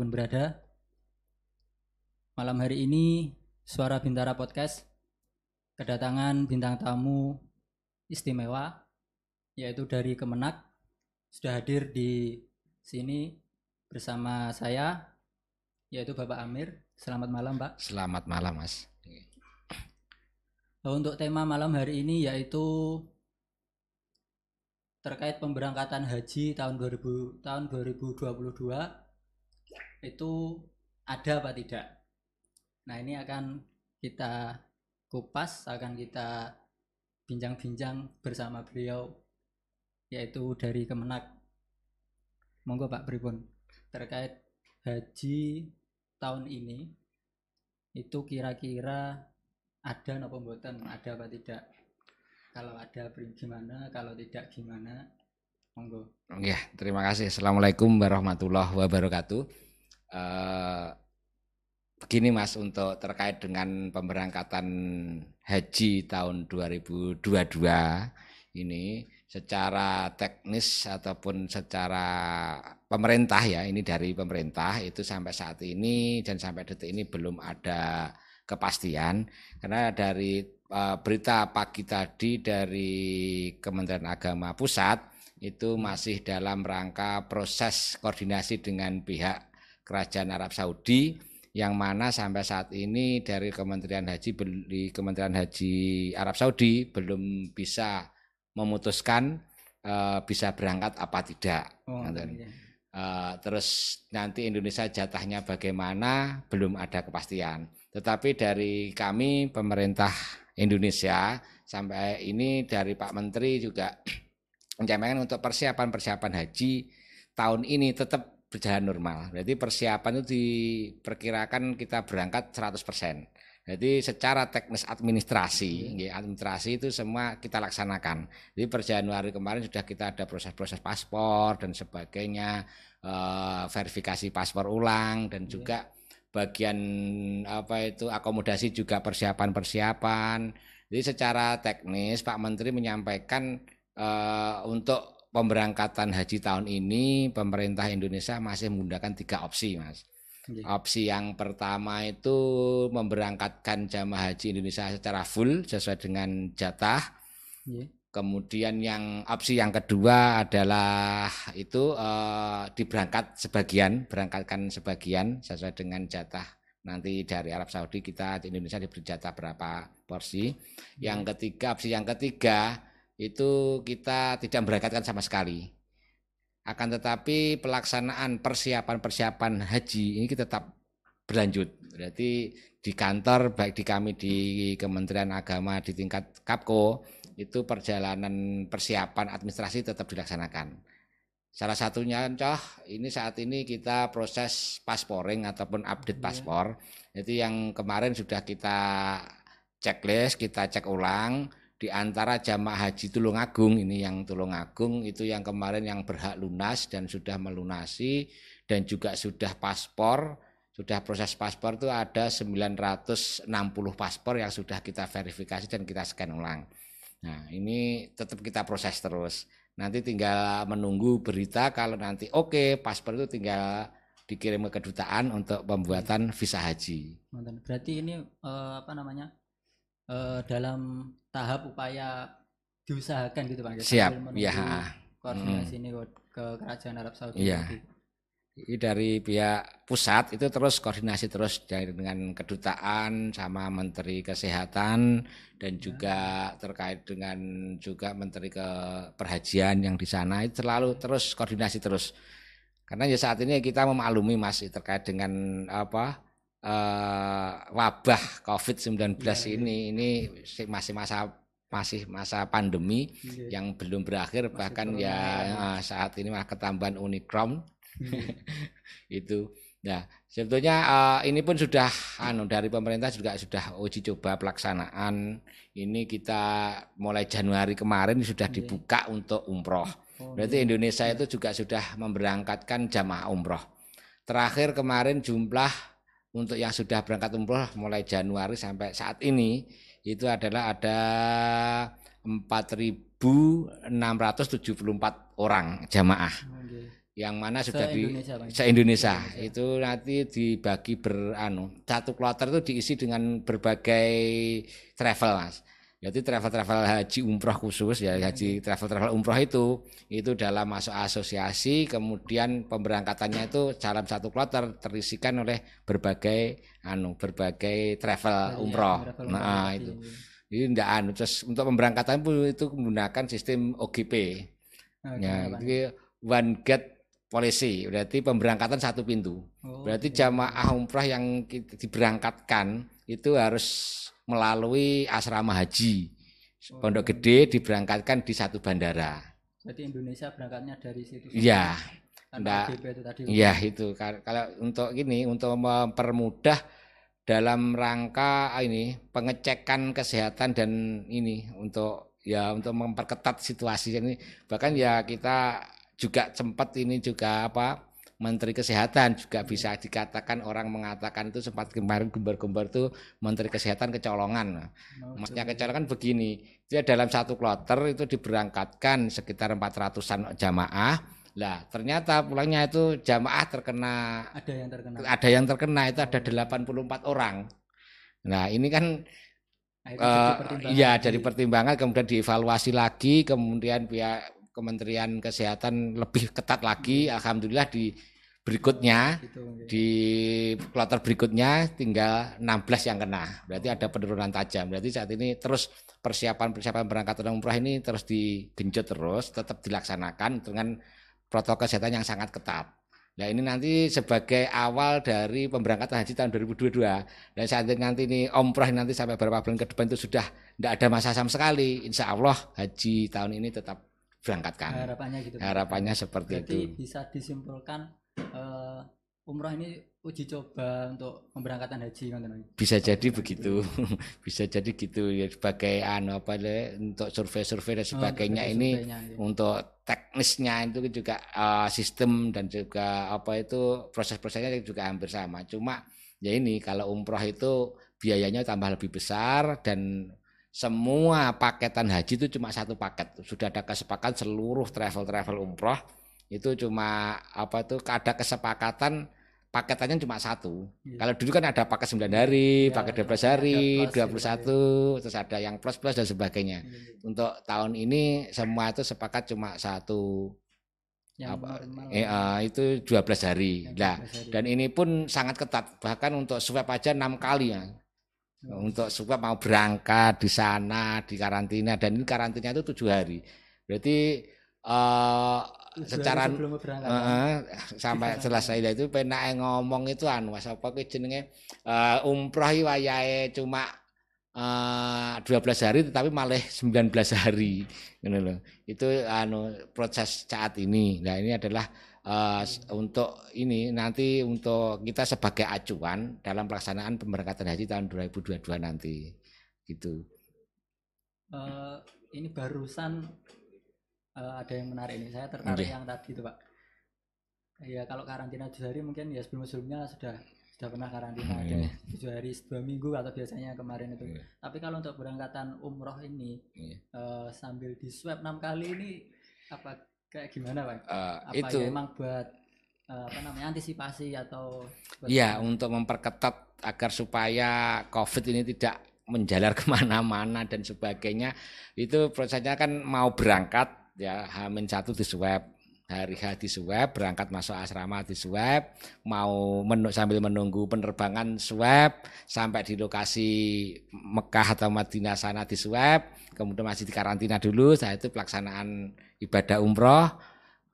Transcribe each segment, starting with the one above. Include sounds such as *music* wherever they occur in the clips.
di mana pun berada. Malam hari ini Suara Bintara Podcast kedatangan bintang tamu istimewa yaitu dari Kemenak sudah hadir di sini bersama saya yaitu Bapak Amir. Selamat malam, Pak. Selamat malam, Mas. Untuk tema malam hari ini yaitu terkait pemberangkatan haji tahun 2000 tahun 2022 itu ada apa tidak? Nah, ini akan kita kupas, akan kita bincang-bincang bersama beliau yaitu dari Kemenak. Monggo Pak Pripun terkait haji tahun ini itu kira-kira ada nopo mboten, ada apa tidak? Kalau ada gimana, kalau tidak gimana? Monggo. Ya, terima kasih. Assalamualaikum warahmatullahi wabarakatuh. Uh, begini Mas untuk terkait dengan pemberangkatan haji tahun 2022 ini secara teknis ataupun secara pemerintah ya ini dari pemerintah itu sampai saat ini dan sampai detik ini belum ada kepastian. Karena dari uh, berita pagi tadi dari Kementerian Agama Pusat itu masih dalam rangka proses koordinasi dengan pihak Kerajaan Arab Saudi yang mana sampai saat ini dari Kementerian Haji di Kementerian Haji Arab Saudi belum bisa memutuskan uh, bisa berangkat apa tidak. Oh, uh, terus nanti Indonesia jatahnya bagaimana belum ada kepastian. Tetapi dari kami pemerintah Indonesia sampai ini dari Pak Menteri juga *clears throat* menyampaikan untuk persiapan-persiapan haji tahun ini tetap berjalan normal. Jadi persiapan itu diperkirakan kita berangkat 100%. Jadi secara teknis administrasi, hmm. administrasi itu semua kita laksanakan. Jadi per Januari kemarin sudah kita ada proses-proses paspor dan sebagainya, eh, verifikasi paspor ulang dan iya. juga bagian apa itu akomodasi juga persiapan-persiapan. Jadi secara teknis Pak Menteri menyampaikan eh, untuk pemberangkatan haji tahun ini pemerintah Indonesia masih menggunakan tiga opsi, Mas. Opsi yang pertama itu memberangkatkan jamaah haji Indonesia secara full sesuai dengan jatah. Yeah. Kemudian yang opsi yang kedua adalah itu uh, diberangkat sebagian, berangkatkan sebagian sesuai dengan jatah nanti dari Arab Saudi kita di Indonesia diberi jatah berapa porsi. Yang ketiga opsi yang ketiga itu kita tidak memberangkatkan sama sekali. Akan tetapi pelaksanaan persiapan-persiapan haji ini kita tetap berlanjut. Berarti di kantor baik di kami di Kementerian Agama di tingkat Kapko itu perjalanan persiapan administrasi tetap dilaksanakan. Salah satunya contoh ini saat ini kita proses pasporing ataupun update iya. paspor. Itu yang kemarin sudah kita checklist, kita cek ulang di antara jamaah haji Tulungagung ini yang Tulungagung itu yang kemarin yang berhak lunas dan sudah melunasi dan juga sudah paspor sudah proses paspor itu ada 960 paspor yang sudah kita verifikasi dan kita scan ulang. Nah, ini tetap kita proses terus. Nanti tinggal menunggu berita kalau nanti oke okay, paspor itu tinggal dikirim ke kedutaan untuk pembuatan visa haji. Berarti ini uh, apa namanya? uh, dalam tahap upaya diusahakan gitu Pak. Siap, ya. Koordinasi hmm. ini ke kerajaan Arab Saudi. Iya. Dari pihak pusat itu terus koordinasi terus dengan kedutaan sama Menteri Kesehatan dan ya. juga terkait dengan juga Menteri ke perhajian yang di sana itu selalu terus koordinasi terus. Karena ya saat ini kita memaklumi Mas terkait dengan apa uh, wabah COVID-19 ya, ini ya. ini masih masa masih masa pandemi ya. yang belum berakhir masih bahkan ya, ya saat ini malah ketambahan Omicron ya. *laughs* itu Nah, sebetulnya uh, ini pun sudah anu dari pemerintah juga sudah uji coba pelaksanaan. Ini kita mulai Januari kemarin sudah dibuka untuk umroh. Oh, Berarti Indonesia itu juga sudah memberangkatkan jamaah umroh. Terakhir kemarin jumlah untuk yang sudah berangkat umroh mulai Januari sampai saat ini itu adalah ada 4.674 orang jamaah. yang mana sudah di Se-Indonesia, Bang. se Indonesia. Itu nanti dibagi ber anu satu kloter itu diisi dengan berbagai travel mas jadi travel-travel haji umroh khusus ya haji travel-travel umroh itu itu dalam masuk asosiasi kemudian pemberangkatannya itu dalam satu kloter terisikan oleh berbagai anu berbagai travel yang umroh. travel nah umroh itu. Ini enggak anu terus untuk pemberangkatan pun itu menggunakan sistem OGP Nah, ya gimana, Bang? itu one gate policy berarti pemberangkatan satu pintu. Oh, berarti iya. jamaah umrah yang diberangkatkan itu harus melalui asrama haji. Oh, Pondok Gede diberangkatkan di satu bandara. Berarti Indonesia berangkatnya dari situ. iya. Enggak. Iya itu. Kalau untuk ini untuk mempermudah dalam rangka ah, ini pengecekan kesehatan dan ini untuk ya untuk memperketat situasi ini. Bahkan ya kita juga sempat ini juga apa Menteri Kesehatan juga bisa dikatakan orang mengatakan itu sempat kemarin gembar-gembar tuh Menteri Kesehatan kecolongan. Oh, Maksudnya kecolongan begini, dia dalam satu kloter itu diberangkatkan sekitar 400-an jamaah. Lah, ternyata pulangnya itu jamaah terkena ada yang terkena. ada yang terkena itu ada 84 orang. Nah, ini kan Akhirnya jadi pertimbangan iya di- dari pertimbangan kemudian dievaluasi lagi kemudian pihak Kementerian Kesehatan lebih ketat lagi. Alhamdulillah di berikutnya gitu, di kloter berikutnya tinggal 16 yang kena. Berarti ada penurunan tajam. Berarti saat ini terus persiapan-persiapan berangkat umrah ini terus digenjot terus tetap dilaksanakan dengan protokol kesehatan yang sangat ketat. Nah ini nanti sebagai awal dari pemberangkatan haji tahun 2022 dan saat ini nanti ini omroh nanti sampai beberapa bulan ke depan itu sudah tidak ada masa sama sekali. Insya Allah haji tahun ini tetap berangkatkan. Harapannya gitu. harapannya seperti Berarti itu. bisa disimpulkan eh, umroh ini uji coba untuk pemberangkatan haji bisa jadi begitu. *laughs* Bisa jadi gitu. Ya sebagai anu apa le, untuk survei-survei dan sebagainya ini untuk teknisnya itu juga eh, sistem dan juga apa itu proses-prosesnya juga hampir sama. Cuma ya ini kalau umroh itu biayanya tambah lebih besar dan semua paketan haji itu cuma satu paket sudah ada kesepakatan seluruh travel travel umroh itu cuma apa itu ada kesepakatan paketannya cuma satu Iya. kalau dulu kan ada paket 9 hari Ya, paket 12 ada hari plus gitu, 21 terus ada yang plus plus dan sebagainya untuk tahun ini semua itu sepakat cuma satu yang apa, eh, eh, itu 12 hari. yang Nah, 12 hari. dan ini pun sangat ketat. Bahkan untuk swab aja enam kali ya. Oh, Untuk swab mau berangkat di sana, di karantina dan ini karantina itu tujuh hari. Berarti eh hari secara eh, eh, sampai selesai Lah itu penak ngomong itu anu apa kuwi jenenge eh, umroh iki wayahe cuma eh 12 hari tetapi malah 19 hari ngono. Itu anu proses saat ini. Nah, ini adalah s- untuk ini nanti untuk kita sebagai acuan dalam pelaksanaan pemberangkatan haji tahun 2022 nanti. Gitu. Eh, ini barusan eh, ada yang menarik ini saya tertarik Oke. yang tadi itu pak ya kalau karantina tujuh hari mungkin ya sebelum sebelumnya sudah sudah pernah karantina ada Iya. tujuh hari dua minggu atau biasanya kemarin itu Iya. tapi kalau untuk berangkatan umroh ini Iya. eh, sambil di swab enam kali ini apa kayak gimana pak? Eh, apa itu. ya emang buat eh, apa namanya antisipasi atau Iya, untuk memperketat agar supaya COVID ini tidak menjalar *laughs* ke mana-mana dan sebagainya. Itu prosesnya kan mau berangkat ya Hamin satu di swab hari H di swab berangkat masuk asrama di swab mau menu, sambil menunggu penerbangan swab sampai di lokasi Mekah atau Madinah sana di swab kemudian masih di karantina dulu setelah itu pelaksanaan ibadah umroh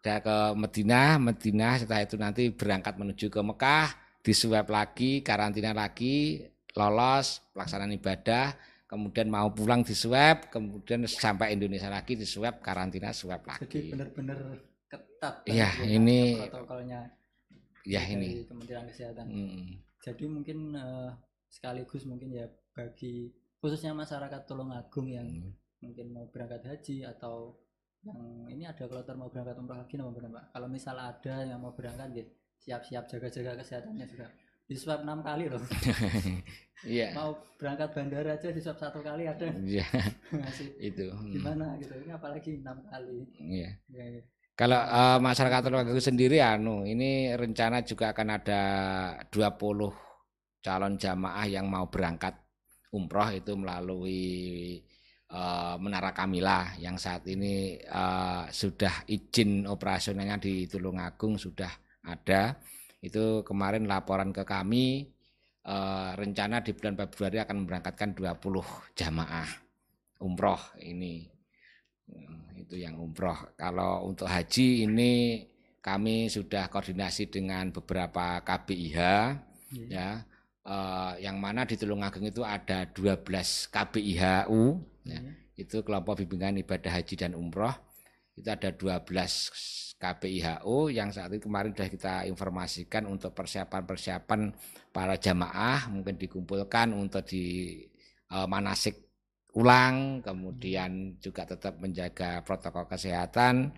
udah ke Madinah, Madinah setelah itu nanti berangkat menuju ke Mekah, disuap lagi, karantina lagi, lolos, pelaksanaan ibadah, kemudian mau pulang disuap, kemudian sampai Indonesia lagi disuap, karantina suap jadi lagi. benar-benar ketat Iya, ya, ini- protokolnya Ya dari ini. Kementerian Kesehatan Mm, jadi mungkin eh, sekaligus mungkin ya bagi khususnya masyarakat Tulungagung yang mm. mungkin mau berangkat haji atau yang ini ada kloter mau berangkat umroh lagi nomor berapa kalau misal ada yang mau berangkat gitu siap-siap jaga-jaga kesehatannya juga di swab enam kali loh *laughs* Iya, mau berangkat bandara aja di swab satu kali ada iya *laughs* masih itu. mm, gimana gitu ini apalagi enam kali Iya. Ya, ya. Kalau uh, masyarakat Tulungagung sendiri anu ini rencana juga akan ada 20 calon jamaah yang mau berangkat umroh itu melalui uh, Menara Kamila yang saat ini uh, sudah izin operasionalnya di Tulungagung sudah ada. Itu kemarin laporan ke kami uh, rencana di bulan Februari akan memberangkatkan 20 jamaah umroh ini itu yang umroh kalau untuk haji ini kami sudah koordinasi dengan beberapa KBIH yeah. ya uh, yang mana di Tulungagung itu ada 12 KBIHU yeah. ya, itu kelompok bimbingan ibadah haji dan umroh itu ada 12 KPIHO yang saat itu kemarin sudah kita informasikan untuk persiapan-persiapan para jamaah mungkin dikumpulkan untuk di uh, manasik ulang kemudian juga tetap menjaga protokol kesehatan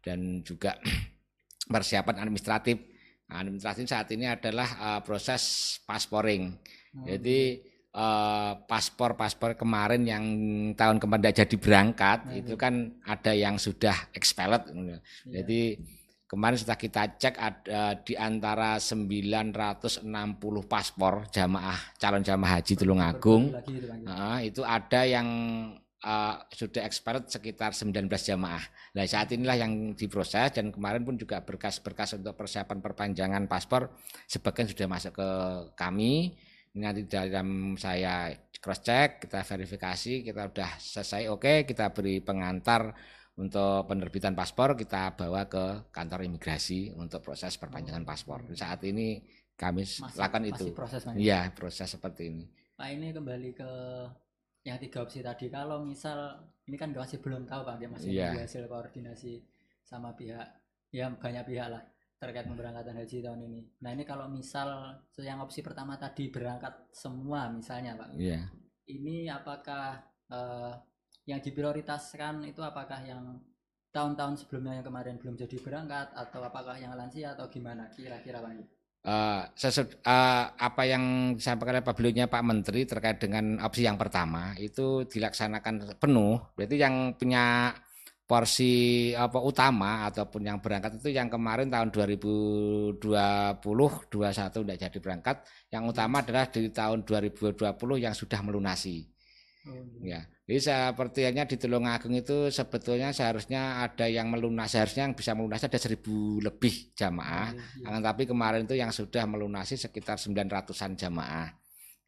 dan juga *clears throat* persiapan administratif nah, administratif saat ini adalah uh, proses pasporing hmm. jadi uh, paspor-paspor kemarin yang tahun kemarin jadi berangkat hmm. itu kan ada yang sudah expired yeah. jadi kemarin sudah kita cek ada di antara 960 paspor jamaah calon jamaah haji Tulungagung. Uh, itu ada yang uh, sudah expired sekitar 19 jamaah. Nah saat inilah yang diproses dan kemarin pun juga berkas-berkas untuk persiapan perpanjangan paspor sebagian sudah masuk ke kami. Nanti dalam saya cross check, kita verifikasi, kita sudah selesai, oke, kita beri pengantar untuk penerbitan paspor, kita bawa ke kantor imigrasi untuk proses perpanjangan paspor. Saat ini kami masih, lakukan masih itu. proses Iya, proses seperti ini. Pak ini kembali ke yang tiga opsi tadi. Kalau misal ini kan masih belum tahu Pak, dia masih yeah. hasil koordinasi sama pihak, ya banyak pihak lah terkait pemberangkatan haji tahun ini. Nah ini kalau misal yang opsi pertama tadi berangkat semua misalnya pak, yeah. ini apakah uh, yang diprioritaskan itu apakah yang tahun-tahun sebelumnya yang kemarin belum jadi berangkat atau apakah yang lansia atau gimana kira-kira pak? Uh, sesud, uh, apa yang disampaikan oleh Pak Pak Menteri terkait dengan opsi yang pertama itu dilaksanakan penuh. Berarti yang punya porsi apa utama ataupun yang berangkat itu yang kemarin tahun 2020 21 tidak jadi berangkat yang utama adalah di tahun 2020 yang sudah melunasi oh, iya. ya jadi sepertinya di Tulungagung itu sebetulnya seharusnya ada yang melunasi seharusnya yang bisa melunasi ada seribu lebih jamaah oh, iya. tapi kemarin itu yang sudah melunasi sekitar 900-an jamaah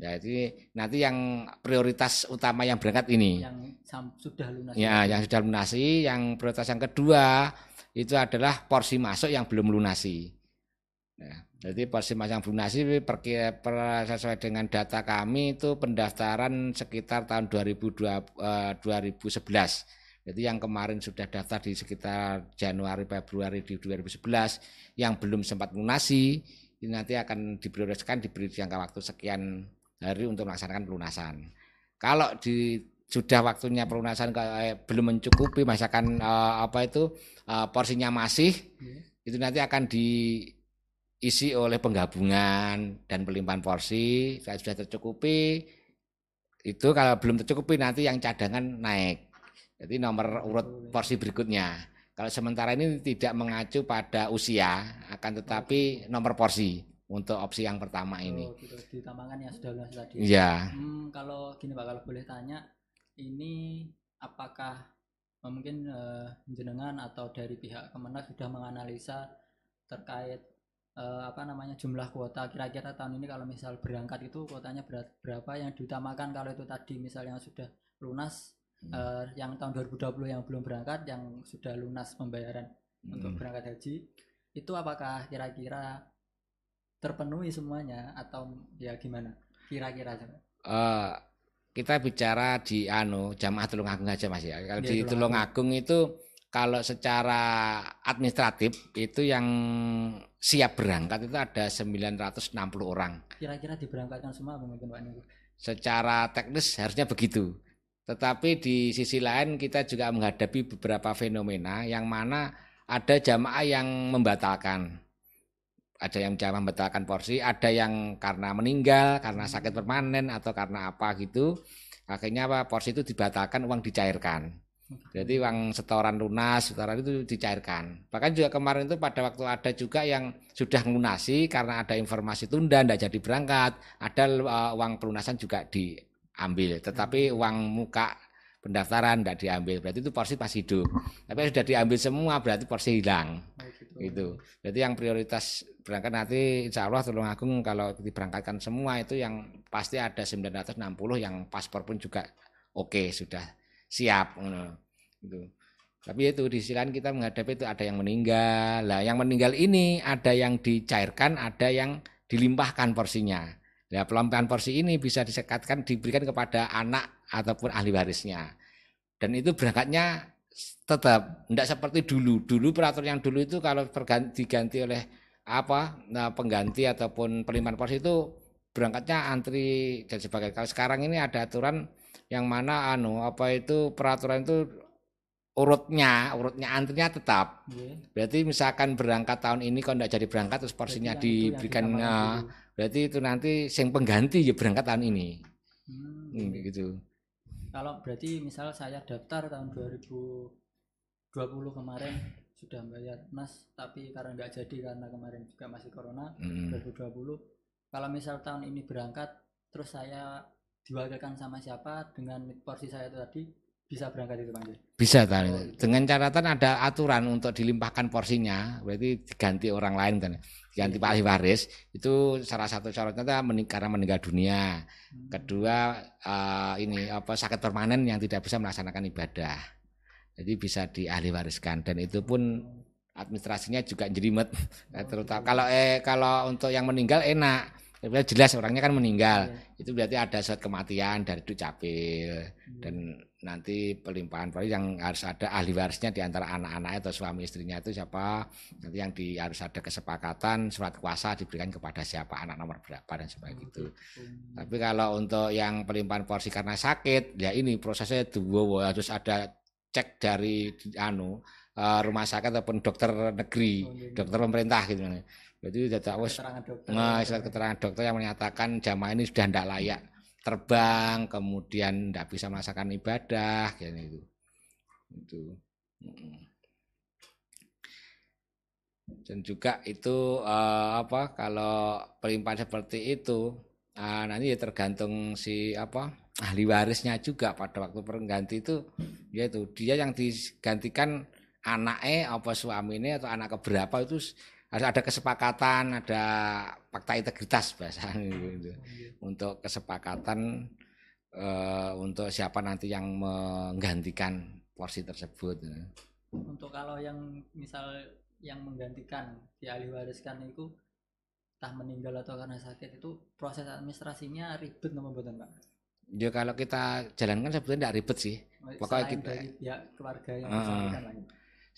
jadi nanti yang prioritas utama yang berangkat ini. Yang sudah lunasi. Ya, yang sudah lunasi. Yang prioritas yang kedua itu adalah porsi masuk yang belum lunasi. Ya, jadi belum lunasi per, sesuai dengan data kami itu pendaftaran sekitar tahun 2002, eh, 2011. Jadi yang kemarin sudah daftar di sekitar Januari Februari di 2011 yang belum sempat lunasi ini nanti akan diprioritaskan diberi jangka waktu sekian hari untuk melaksanakan pelunasan. Kalau di sudah waktunya pelunasan eh, belum mencukupi masakan eh, apa itu eh, porsinya masih yeah. itu nanti akan diisi oleh penggabungan dan pelimpahan porsi saya sudah tercukupi itu kalau belum tercukupi nanti yang cadangan naik jadi nomor urut porsi berikutnya kalau sementara ini tidak mengacu pada usia akan tetapi nomor porsi untuk opsi yang pertama ini. Oh, gitu. Ditambahkan yang sudah lunas tadi. Iya. Hmm, kalau gini Pak, kalau boleh tanya, ini apakah eh, mungkin uh, jenengan atau dari pihak Kemenak sudah menganalisa terkait uh, apa namanya jumlah kuota kira-kira tahun ini kalau misal berangkat itu kuotanya berat, berapa yang diutamakan kalau itu tadi misal yang sudah lunas hmm. uh, yang tahun 2020 yang belum berangkat yang sudah lunas pembayaran hmm. untuk berangkat haji itu apakah kira-kira terpenuhi semuanya atau ya gimana kira-kira uh, kita bicara di anu jamaah Tulungagung aja Mas ya. Kalau ya, di Tulungagung itu kalau secara administratif itu yang siap berangkat itu ada 960 orang. Kira-kira diberangkatkan semua mungkin Pak Secara teknis harusnya begitu. Tetapi di sisi lain kita juga menghadapi beberapa fenomena yang mana ada jamaah yang membatalkan ada yang bisa membatalkan porsi, ada yang karena meninggal, karena sakit permanen atau karena apa gitu. Akhirnya apa porsi itu dibatalkan, uang dicairkan. Jadi uang setoran lunas, setoran itu dicairkan. Bahkan juga kemarin itu pada waktu ada juga yang sudah lunasi karena ada informasi tunda, tidak jadi berangkat, ada uh, uang pelunasan juga diambil. Tetapi uang muka pendaftaran tidak diambil, berarti itu porsi masih hidup. Tapi sudah diambil semua, berarti porsi hilang. Oh, gitu. Itu. Jadi yang prioritas berangkat nanti insya Allah tolong agung kalau diberangkatkan semua itu yang pasti ada 960 yang paspor pun juga oke okay, sudah siap gitu. Tapi itu di sisi lain kita menghadapi itu ada yang meninggal. Lah yang meninggal ini ada yang dicairkan, ada yang dilimpahkan porsinya. Nah, pelampahan porsi ini bisa disekatkan diberikan kepada anak ataupun ahli warisnya. Dan itu berangkatnya tetap tidak seperti dulu. Dulu peraturan yang dulu itu kalau diganti oleh apa nah, pengganti ataupun pelimpahan porsi itu berangkatnya antri dan sebagainya. Kalau sekarang ini ada aturan yang mana anu apa itu peraturan itu urutnya urutnya antrinya tetap yeah. berarti misalkan berangkat tahun ini kalau tidak jadi berangkat terus porsinya diberikan nah, berarti itu nanti yang pengganti ya berangkat tahun ini hmm. hmm, gitu kalau berarti misal saya daftar tahun 2020 kemarin sudah bayar mas tapi karena nggak jadi karena kemarin juga masih corona hmm. 2020 kalau misal tahun ini berangkat terus saya diwakilkan sama siapa dengan porsi saya itu tadi bisa berangkat itu Bang Bisa tadi. Oh, Dengan catatan ada aturan untuk dilimpahkan porsinya, berarti diganti orang lain kan. Diganti iya. Pak ahli waris itu salah satu syaratnya mening karena meninggal dunia. Hmm. Kedua uh, ini apa sakit permanen yang tidak bisa melaksanakan ibadah. Jadi bisa di ahli wariskan dan itu pun administrasinya juga jelimet. Oh, terutama kalau eh kalau untuk yang meninggal enak tapi jelas orangnya kan meninggal. Ya. Itu berarti ada surat kematian dari Dukcapil hmm. dan nanti pelimpahan poli yang harus ada ahli warisnya di antara anak-anaknya atau suami istrinya itu siapa. Nanti yang di harus ada kesepakatan surat kuasa diberikan kepada siapa anak nomor berapa dan sebagainya itu. Hmm. Tapi kalau untuk yang pelimpahan porsi karena sakit, ya ini prosesnya dua harus ada cek dari anu eh, rumah sakit ataupun dokter negeri, oh, iya. dokter pemerintah gitu. Jadi sudah tahu nah, surat keterangan dokter yang menyatakan jamaah ini sudah tidak layak terbang, kemudian tidak bisa melaksanakan ibadah, kayak itu. Itu. Dan juga itu uh, apa kalau pelimpahan seperti itu uh, nanti ya tergantung si apa ahli warisnya juga pada waktu pengganti itu yaitu dia yang digantikan anaknya apa suaminya atau anak keberapa itu harus ada kesepakatan, ada fakta integritas bahasa gitu. Untuk kesepakatan uh, untuk siapa nanti yang menggantikan porsi tersebut. Untuk kalau yang misal yang menggantikan di ahli wariskan itu entah meninggal atau karena sakit itu proses administrasinya ribet nomor buatan pak? Ya kalau kita jalankan sebetulnya tidak ribet sih. Pokoknya kita dari pihak keluarga yang uh,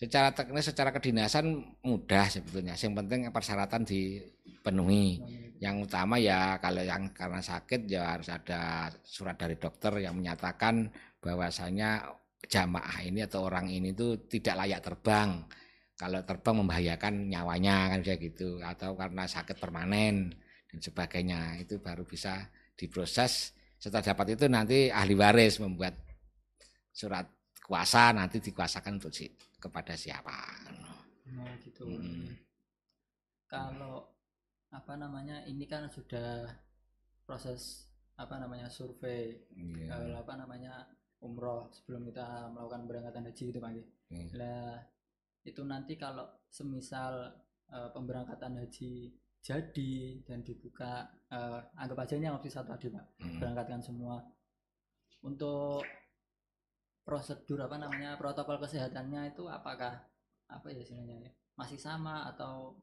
secara teknis secara kedinasan mudah sebetulnya. Yang penting persyaratan dipenuhi. Yang utama ya kalau yang karena sakit ya harus ada surat dari dokter yang menyatakan bahwasanya jamaah ini atau orang ini itu tidak layak terbang. Kalau terbang membahayakan nyawanya kan kayak gitu. Atau karena sakit permanen dan sebagainya. Itu baru bisa diproses. Setelah dapat itu nanti ahli waris membuat surat kuasa nanti dikuasakan untuk si kepada siapa. Nah, gitu. Hmm. Kalau apa namanya ini kan sudah proses apa namanya survei yeah. kalau apa namanya umroh sebelum kita melakukan berangkatan haji itu pak yeah. lah itu nanti kalau semisal uh, pemberangkatan haji jadi dan dibuka uh, anggap aja ini opsi satu tadi pak hmm. berangkatkan semua untuk prosedur apa namanya protokol kesehatannya itu apakah apa ya istilahnya ya masih sama atau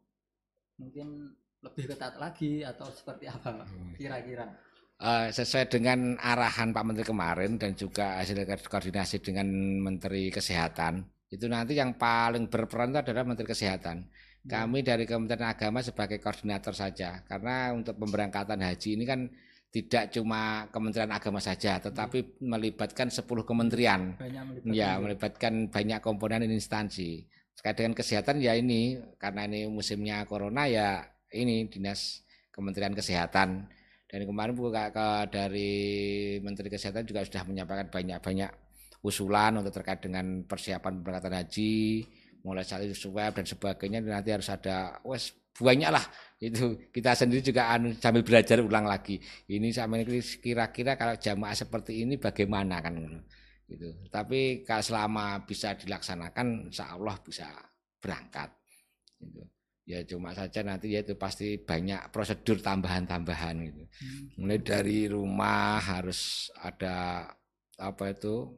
mungkin lebih ketat lagi atau seperti apa hmm. kira-kira uh, sesuai dengan arahan Pak Menteri kemarin dan juga hasil koordinasi dengan Menteri Kesehatan itu nanti yang paling berperan itu adalah Menteri Kesehatan ya. kami dari Kementerian Agama sebagai koordinator saja karena untuk pemberangkatan haji ini kan tidak cuma Kementerian Agama saja, tetapi melibatkan 10 kementerian. Melibatkan ya, melibatkan banyak komponen instansi. Terkait dengan kesehatan ya ini karena ini musimnya corona ya ini Dinas Kementerian Kesehatan. Dan kemarin buka ke, dari Menteri Kesehatan juga sudah menyampaikan banyak-banyak usulan untuk terkait dengan persiapan pemberangkatan haji, mulai itu swab dan sebagainya nanti harus ada wes banyak lah itu kita sendiri juga anu, sambil belajar ulang lagi ini sama kira-kira kalau jamaah seperti ini bagaimana kan gitu tapi kalau selama bisa dilaksanakan insya Allah bisa berangkat gitu ya cuma saja nanti ya itu pasti banyak prosedur tambahan-tambahan gitu. Hmm. Mulai dari rumah harus ada apa itu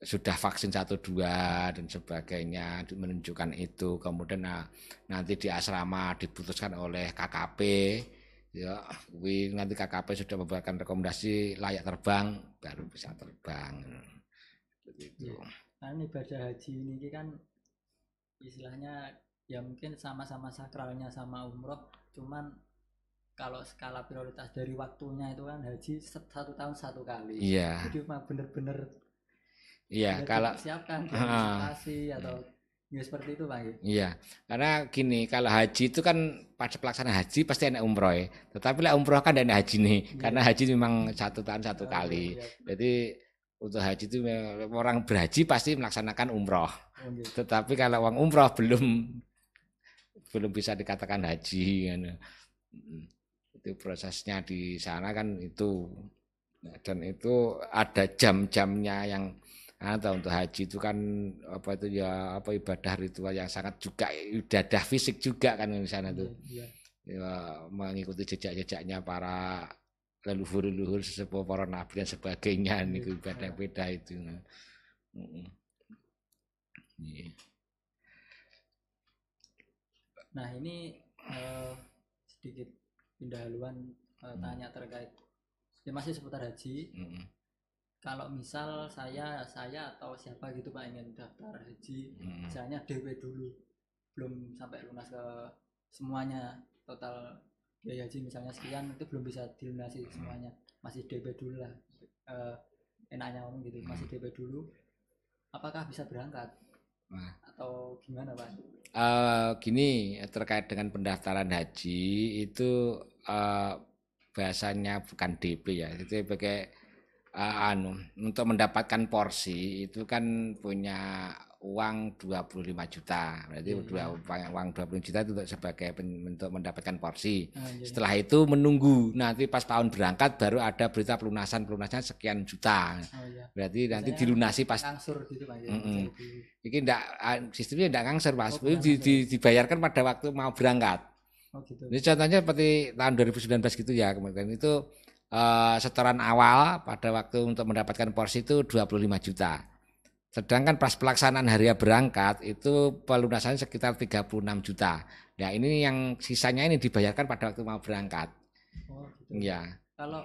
sudah vaksin satu dua dan sebagainya menunjukkan itu. Kemudian nah, nanti di asrama diputuskan oleh KKP ya nanti KKP sudah memberikan rekomendasi layak terbang baru bisa terbang. Begitu. Ya, kan ibadah haji ini kan istilahnya ya mungkin sama-sama sakralnya sama umroh cuman kalau skala prioritas dari waktunya itu kan haji satu tahun satu kali. Iya. Jadi mah bener-bener iya kalau siapkan antisipasi atau ya seperti itu bang iya karena gini kalau haji itu kan pada pelaksanaan haji pasti enak umroh ya tetapi lah umroh kan ada haji nih iya. karena haji memang satu tahun satu oh, kali iya. jadi untuk haji itu orang berhaji pasti melaksanakan umroh. Oh, gitu. Tetapi kalau uang umroh belum belum bisa dikatakan haji kan. itu prosesnya di sana kan itu nah, dan itu ada jam-jamnya yang atau untuk haji itu kan apa itu ya apa ibadah ritual yang sangat juga ibadah fisik juga kan di sana tuh ya, ya. mengikuti jejak-jejaknya para leluhur-leluhur sesepuh para nabi dan sebagainya iya. ibadah beda itu. Nah. Yeah. Nah ini uh, sedikit pindah haluan uh, tanya terkait ya masih seputar haji. Hmm. Kalau misal saya saya atau siapa gitu pak ingin daftar haji, hmm. misalnya DP dulu, belum sampai lunas ke semuanya total biaya haji misalnya sekian itu belum bisa dilunasi hmm. semuanya, masih DP dulu lah. Uh, enaknya ngomong gitu, masih hmm. DP dulu. Apakah bisa berangkat? Nah. Atau gimana Pak? Uh, gini terkait dengan pendaftaran haji itu uh, bahasanya bukan DP ya, itu pakai uh, anu untuk mendapatkan porsi itu kan punya uang 25 juta. Berarti iya, dua uang 20 juta itu untuk sebagai untuk mendapatkan porsi. Ah, iya. Setelah itu menunggu nanti pas tahun berangkat baru ada berita pelunasan pelunasnya sekian juta. Oh, iya. Berarti Biasanya nanti dilunasi pas ngangsur gitu Pak. Ya, mm -mm. Ini enggak ah, sistemnya enggak ngangsur Mas. Oh, di, di, dibayarkan pada waktu mau berangkat. Oh, gitu. Ini contohnya seperti tahun 2019 gitu ya kemarin itu uh, setoran awal pada waktu untuk mendapatkan porsi itu 25 juta. Sedangkan pas pelaksanaan hari berangkat itu pelunasannya sekitar 36 juta. Nah ini yang sisanya ini dibayarkan pada waktu mau berangkat. Oh gitu. Ya. Kalau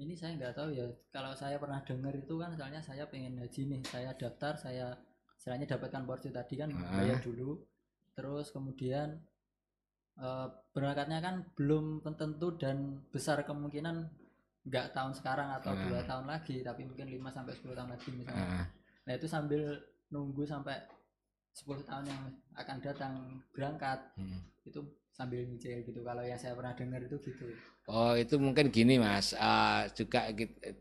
ini saya nggak tahu ya. Kalau saya pernah dengar itu kan misalnya saya pengen haji nih, saya daftar, saya istilahnya dapatkan porsi tadi kan bayar dulu. Terus kemudian uh, berangkatnya kan belum tentu dan besar kemungkinan nggak tahun sekarang atau dua uh. tahun lagi, tapi mungkin 5 sampai 10 tahun lagi misalnya. Uh nah itu sambil nunggu sampai 10 tahun yang akan datang berangkat hmm. itu sambil nyicil gitu kalau yang saya pernah dengar itu gitu oh itu mungkin gini mas uh, juga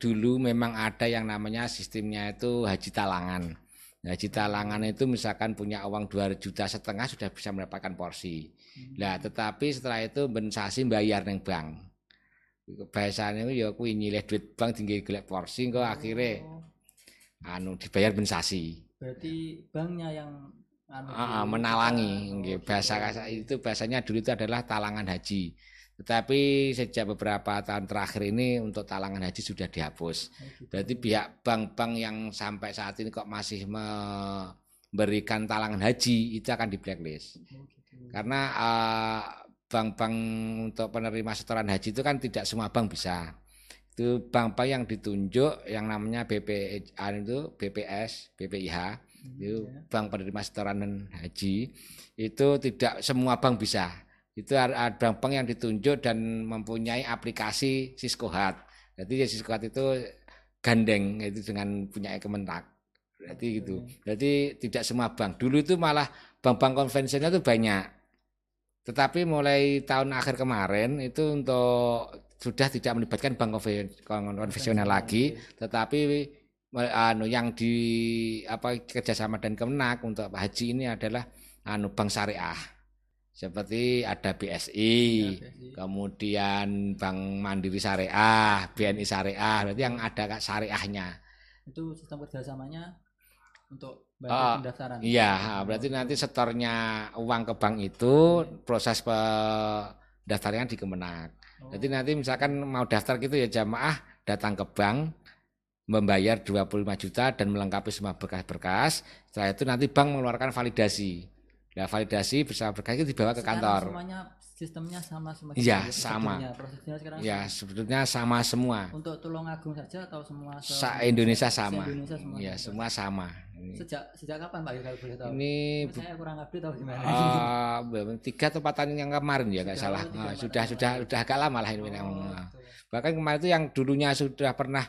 dulu memang ada yang namanya sistemnya itu haji talangan haji talangan itu misalkan punya uang dua juta setengah sudah bisa mendapatkan porsi nah tetapi setelah itu bensasi bayar neng bank biasanya ya aku nyileh duit bank tinggi gelek porsi kok oh. akhirnya anu dibayar bensasi. Berarti banknya yang anu, menalangi gitu. bahasa itu bahasanya dulu itu adalah talangan haji. Tetapi sejak beberapa tahun terakhir ini untuk talangan haji sudah dihapus. Oh, gitu. Berarti pihak bank-bank yang sampai saat ini kok masih memberikan talangan haji itu akan di blacklist. Oh, gitu. Karena uh, bank-bank untuk penerima setoran haji itu kan tidak semua bank bisa itu bank-bank yang ditunjuk yang namanya BPA itu BPS, BPIH hmm, itu ya. bank penerima setoran haji itu tidak semua bank bisa itu ada bank-bank yang ditunjuk dan mempunyai aplikasi Siskohat jadi ya Siskohat itu gandeng itu dengan punya Kementak. Berarti gitu. Jadi tidak semua bank. Dulu itu malah bank-bank konvensional itu banyak. Tetapi mulai tahun akhir kemarin itu untuk sudah tidak melibatkan bank konvensional lagi, tetapi me- anu yang di apa kerjasama dan Kemenak untuk haji ini adalah anu bank syariah. Seperti ada BSI, Ya, BSI. kemudian Bank Mandiri Syariah, BNI Syariah, berarti yang ada syariahnya. itu sistem kerjasamanya untuk bantu Ah, pendaftaran Iya, berarti nanti setornya uang ke bank itu proses pendaftarannya di Kemenak. Oh, Jadi nanti misalkan mau daftar gitu ya jamaah datang ke bank membayar 25 juta dan melengkapi semua berkas-berkas. Setelah itu nanti bank mengeluarkan validasi. Nah, validasi bersama berkas itu dibawa ke sekarang kantor. semuanya sistemnya sama semua Iya, Prosedurnya- sama. prosedurnya sekarang Ya, sebetulnya sama semua. untuk Tulungagung saja atau semua se- Sa Indonesia sama. Se-Indonesia semua Ya, semua sama. Ini, sejak sejak kapan Pak kalau boleh tahu ini saya kurang update tahu gimana Ah, belum tiga atau empat tahun yang kemarin ya nggak salah. oh, Ah, sudah sudah sudah agak lama lah ini Oh. Ah. Bahkan kemarin itu yang dulunya sudah pernah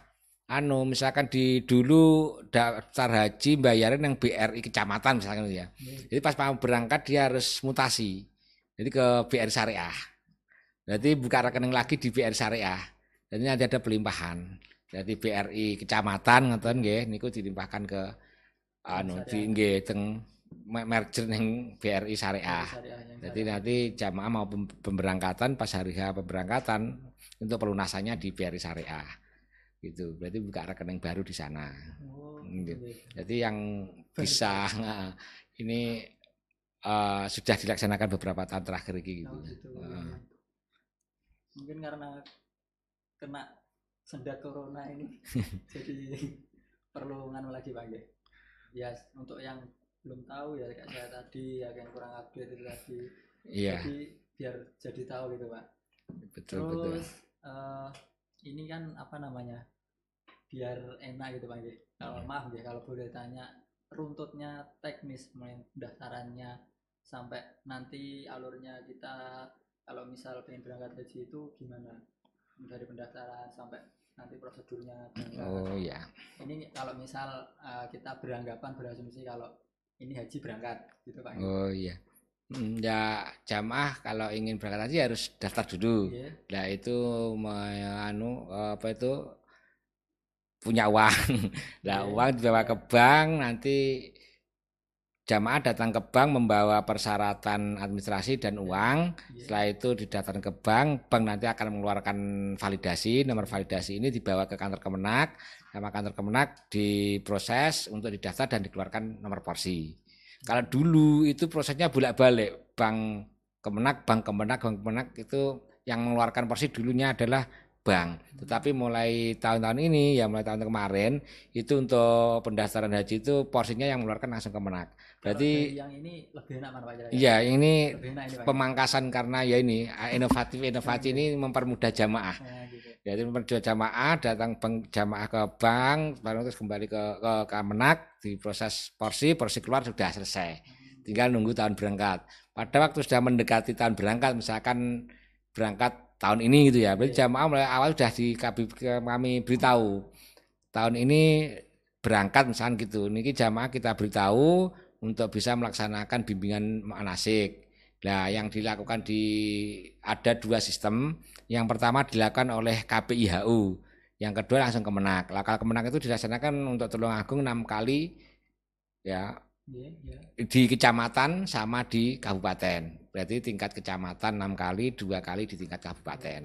anu misalkan di dulu daftar haji bayarin yang BRI kecamatan misalkan gitu ya. Iya. Jadi pas mau berangkat dia harus mutasi. Jadi ke BRI Syariah. Berarti buka rekening lagi di BRI Syariah. Jadi nanti ada pelimpahan. Jadi BRI kecamatan ngoten nggih niku dilimpahkan ke anu di nggih teng me- merger ning BRI Syariah. Jadi nanti jamaah mau pem- pemberangkatan pas hari H pemberangkatan untuk pelunasannya di BRI Syariah. Gitu. Berarti buka rekening baru di sana. Oh, Gitu. gitu. Jadi yang bisa *laughs* ini eh, sudah dilaksanakan beberapa tahun terakhir ini gitu. Oh, gitu. Heeh. Mungkin karena kena sendat corona ini *laughs* jadi perlu nganu lagi Pak nggih. Ya untuk yang belum tahu ya kayak saya tadi ya yang kurang update itu tadi. Iya, Jadi biar jadi tahu gitu Pak. betul betul. Terus eh, ini kan apa namanya? Biar enak gitu Pak. Kalau Hmm. maaf ya kalau boleh tanya runtutnya teknis mulai pendaftarannya sampai nanti alurnya kita kalau misal pengen berangkat haji itu gimana? Dari pendaftaran sampai nanti prosedurnya berangkat. Oh ya. Ini kalau misal eh, kita beranggapan berasumsi kalau ini haji berangkat gitu Pak. Oh iya. Hmm, Ya jamaah kalau ingin berangkat haji harus daftar dulu. Nggih. Nah itu anu apa itu punya uang. *laughs* Nah Iya. uang dibawa ke bank nanti jamaah datang ke bank membawa persyaratan administrasi dan uang. Nggih. Setelah itu didatang ke bank, bank nanti akan mengeluarkan validasi. Nomor validasi ini dibawa ke kantor Kemenak, sama kantor Kemenak diproses untuk didaftar dan dikeluarkan nomor porsi. Kalau dulu itu prosesnya bolak-balik, bank Kemenak, bank Kemenak, bank Kemenak itu yang mengeluarkan porsi dulunya adalah bank. Tetapi mulai tahun-tahun ini, ya mulai tahun kemarin, itu untuk pendaftaran haji itu porsinya yang mengeluarkan langsung Kemenak. Kalau Berarti yang ini lebih enak mana Pak? Iya, ini enak ini Pak. pemangkasan karena ya ini inovatif inovasi ini mempermudah jamaah. Nah, gitu. Jadi mempermudah jamaah datang bank jamaah ke bank, baru terus kembali ke ke Kemenak diproses porsi, porsi keluar sudah selesai. Tinggal nunggu tahun berangkat. Pada waktu sudah mendekati tahun berangkat, misalkan berangkat tahun ini gitu ya, berarti jamaah mulai awal sudah di kami, kami beritahu tahun ini berangkat misalkan gitu. Niki jamaah kita beritahu untuk bisa melaksanakan bimbingan manasik. Nah, yang dilakukan di ada dua sistem. Yang pertama dilakukan oleh KPIHU, yang kedua langsung Kemenak. Lah kalau Kemenak itu dilaksanakan untuk Tulungagung enam kali ya Iya, iya. di kecamatan sama di kabupaten. Berarti tingkat kecamatan enam kali, dua kali di tingkat kabupaten.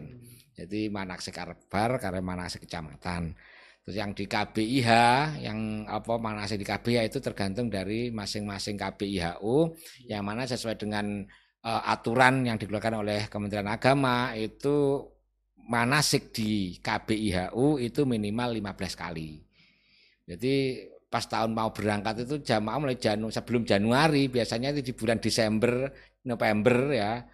Jadi manasik karbar karena manasik kecamatan. Terus yang di KBIH, yang apa manasik di KBIH itu tergantung dari masing-masing KBIHU yang mana sesuai dengan eh, aturan yang dikeluarkan oleh Kementerian Agama itu manasik di KBIHU itu minimal 15 kali. Jadi pas tahun mau berangkat itu jamaah mulai Janu sebelum Januari biasanya itu di bulan Desember, November ya.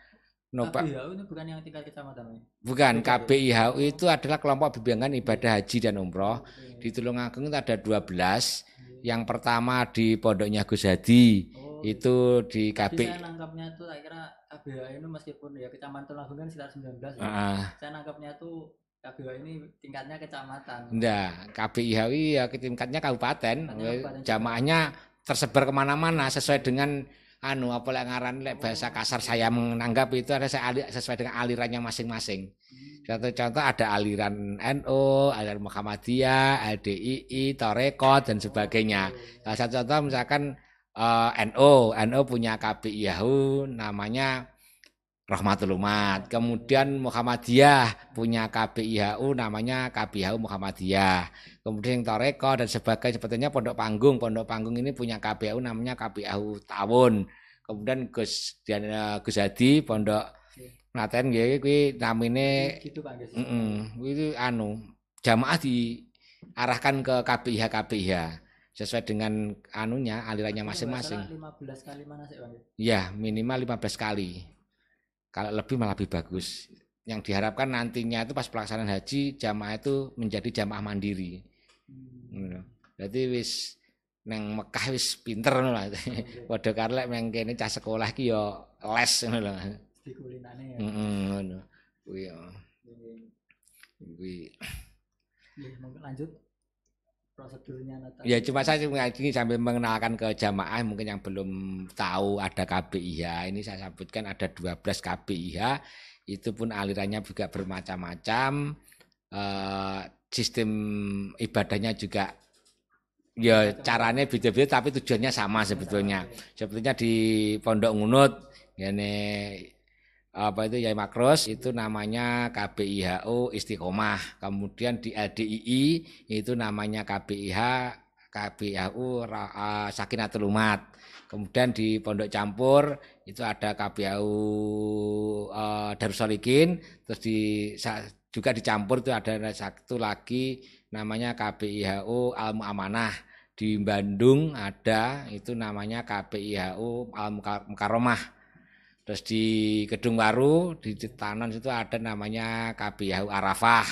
Nova- KPIHU ini bukan yang tingkat kecamatan? Bukan. KBIHU itu adalah kelompok bimbingan ibadah haji dan umroh. Oke. Di Tulungagung itu ada 12. Iya. Yang pertama di Pondoknya Gus Hadi, Oh, itu di Jadi KB. saya nangkapnya itu saya kira KBH ini meskipun ya kecamatan Tulungagung kan sekitar 19 ya. Ah, Saya nangkapnya tuh KBH ini tingkatnya kecamatan. enggak, KBIHU ya tingkatnya kabupaten. Kabupaten. Jamaahnya tersebar ke mana-mana sesuai dengan anu apa lek ngaran lek bahasa kasar saya menganggap itu ada sesuai dengan alirannya masing-masing. Contoh-contoh ada aliran NU, aliran Muhammadiyah, LDII, Torekot dan sebagainya. Salah satu contoh misalkan uh, eh, NU, NU punya KPIHU namanya Rahmatul Umat. Kemudian Muhammadiyah punya KPIHU namanya KPIHU Muhammadiyah. Kemudian yang Toreko dan sebagainya sebetulnya Pondok Panggung. Pondok Panggung ini punya KPIHU namanya KPIHU Tawun. Kemudian Gus Diana Gus Hadi Pondok Naten nggih kuwi namine gitu Pak Gus. anu jamaah diarahkan ke KPIH KPIH sesuai dengan anunya alirannya masing-masing. 15 kali mana sih Bang? Ya, minimal 15 kali. Kalau lebih malah lebih bagus. Yang diharapkan nantinya itu pas pelaksanaan haji jamaah itu menjadi jamaah mandiri. Hmm. Jadi wis neng Mekah wis pinter ngono lah. *laughs* Padha karo lek kene cah sekolah ki yo les ngono lho di kulinane ya. Heeh, ngono. Kuwi ya. Kuwi. lanjut prosedurnya Natal. Ya cuma saya ini sambil mengenalkan ke jamaah mungkin yang belum tahu ada KBIH. Ini saya sebutkan ada 12 KBIH. Itu pun alirannya juga bermacam-macam. Uh, sistem ibadahnya juga ya caranya beda-beda tapi tujuannya sama sebetulnya. Sebetulnya di Pondok Ngunut ini apa itu Yai Makros itu namanya KBIHO Istiqomah. Kemudian di LDII itu namanya KBIH KBIHU Sakinatul Umat. Kemudian di Pondok Campur itu ada KBIHU uh, Darussolikin, terus di juga dicampur itu ada satu lagi namanya KBIHU Al Amanah. Di Bandung ada itu namanya KBIHU Al Mukaromah Terus di Gedung Baru di Tanon itu ada namanya KBYAHU Arafah.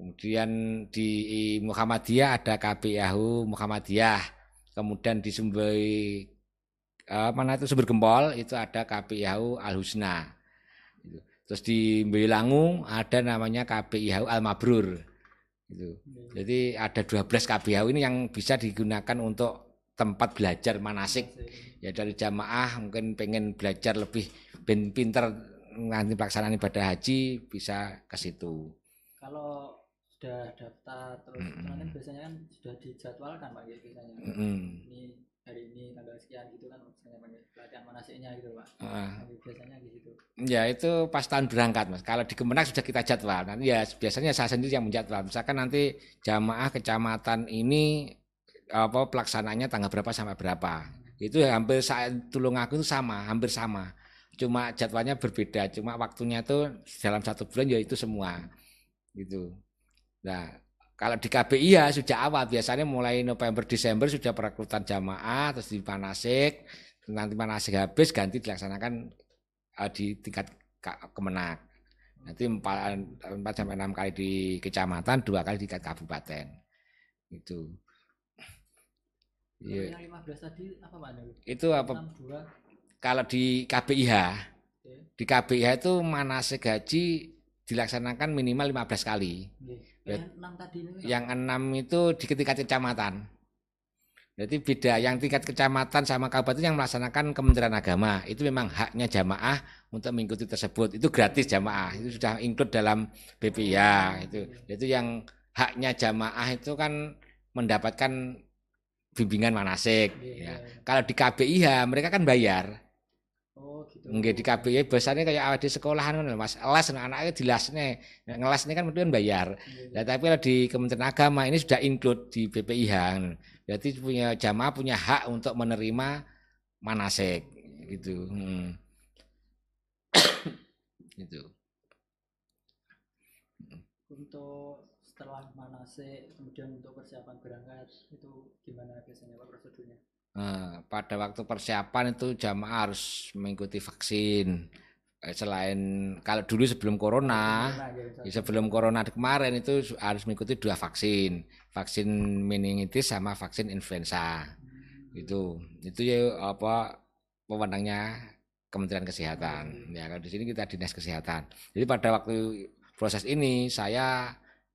Kemudian di Muhammadiyah ada KBYAHU Muhammadiyah. Kemudian di Sumber eh, mana itu Sumber Gempol itu ada KBYAHU Al Husna. Terus di Mbelangu ada namanya KBYAHU Al Mabrur. Gitu. Jadi ada 12 KBYAHU ini yang bisa digunakan untuk tempat belajar manasik ya dari jamaah mungkin pengen belajar lebih ben pinter nanti pelaksanaan ibadah haji bisa ke situ. Kalau sudah daftar terus mm -hmm. biasanya kan sudah dijadwalkan Pak ya biasanya. Mm -hmm. Ini hari ini tanggal sekian gitu kan misalnya pelatihan manasiknya gitu Pak. Uh. biasanya gitu. Ya itu pas tahun berangkat Mas. Kalau di Kemenak sudah kita jadwal. Nanti ya biasanya saya sendiri yang menjadwal. Misalkan nanti jamaah kecamatan ini apa pelaksananya tanggal berapa sampai berapa itu hampir saat tulung aku itu sama hampir sama. Cuma jadwalnya berbeda cuma waktunya itu dalam satu bulan ya itu semua gitu. Nah kalau di KBI ya sudah awal. Biasanya mulai November Desember sudah perekrutan jamaah terus di Panasik nanti Panasik habis ganti dilaksanakan uh, di tingkat kemenak nanti empat sampai enam kali di kecamatan dua kali di kabupaten. Itu Iya. Yang 15 tadi apa Pak Itu apa? Kalau di okay. di KBIH itu manasik gaji dilaksanakan minimal 15 kali. Okay. Yang 6 tadi ini Yang 6 itu di tingkat kecamatan. Jadi beda yang tingkat kecamatan sama kabupaten yang melaksanakan Kementerian Agama itu memang haknya jamaah untuk mengikuti tersebut itu gratis jamaah itu sudah include dalam BPIA itu itu yang haknya jamaah itu kan mendapatkan bimbingan manasik yeah. ya. Kalau di KBIH mereka kan bayar. Oh gitu. Nggih di KBIH biasanya kayak di sekolahan kan Mas. Les anak-anaknya dilasne. Ngelas ini kan mungkin bayar. Yeah. Nah, tapi kalau di Kementerian Agama ini sudah include di BPIH. Berarti punya jamaah punya hak untuk menerima manasik gitu. Hmm. *coughs* gitu. Untuk setelah manase kemudian untuk persiapan berangkat itu gimana biasanya pak prosedurnya? Nah, pada waktu persiapan itu jamaah harus mengikuti vaksin. Eh, selain kalau dulu sebelum corona, ya, sebelum corona kemarin itu harus mengikuti dua vaksin, vaksin meningitis sama vaksin influenza. Hmm. Itu itu ya apa pemenangnya Kementerian Kesehatan. Ya kalau di sini kita dinas kesehatan. Jadi pada waktu proses ini saya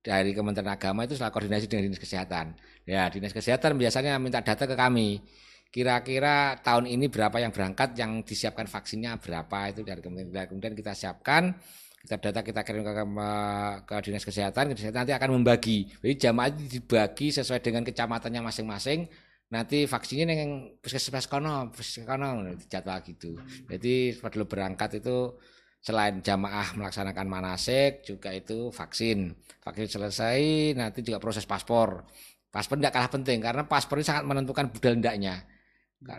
dari Kementerian Agama itu setelah koordinasi dengan Dinas Kesehatan. Ya, Dinas Kesehatan biasanya minta data ke kami. kira-kira tahun ini berapa yang berangkat yang disiapkan vaksinnya berapa itu dari kemudian kemudian kita siapkan kita data kita kirim ke, ke dinas kesehatan kesehatan nanti akan membagi jadi jamaah itu dibagi sesuai dengan kecamatannya masing-masing nanti vaksinnya yang puskesmas kono puskesmas kono jadwal gitu jadi pada berangkat itu selain jamaah melaksanakan manasik juga itu vaksin. Vaksin selesai nanti juga proses paspor. Paspor tidak kalah penting karena paspor ini sangat menentukan budal hendaknya.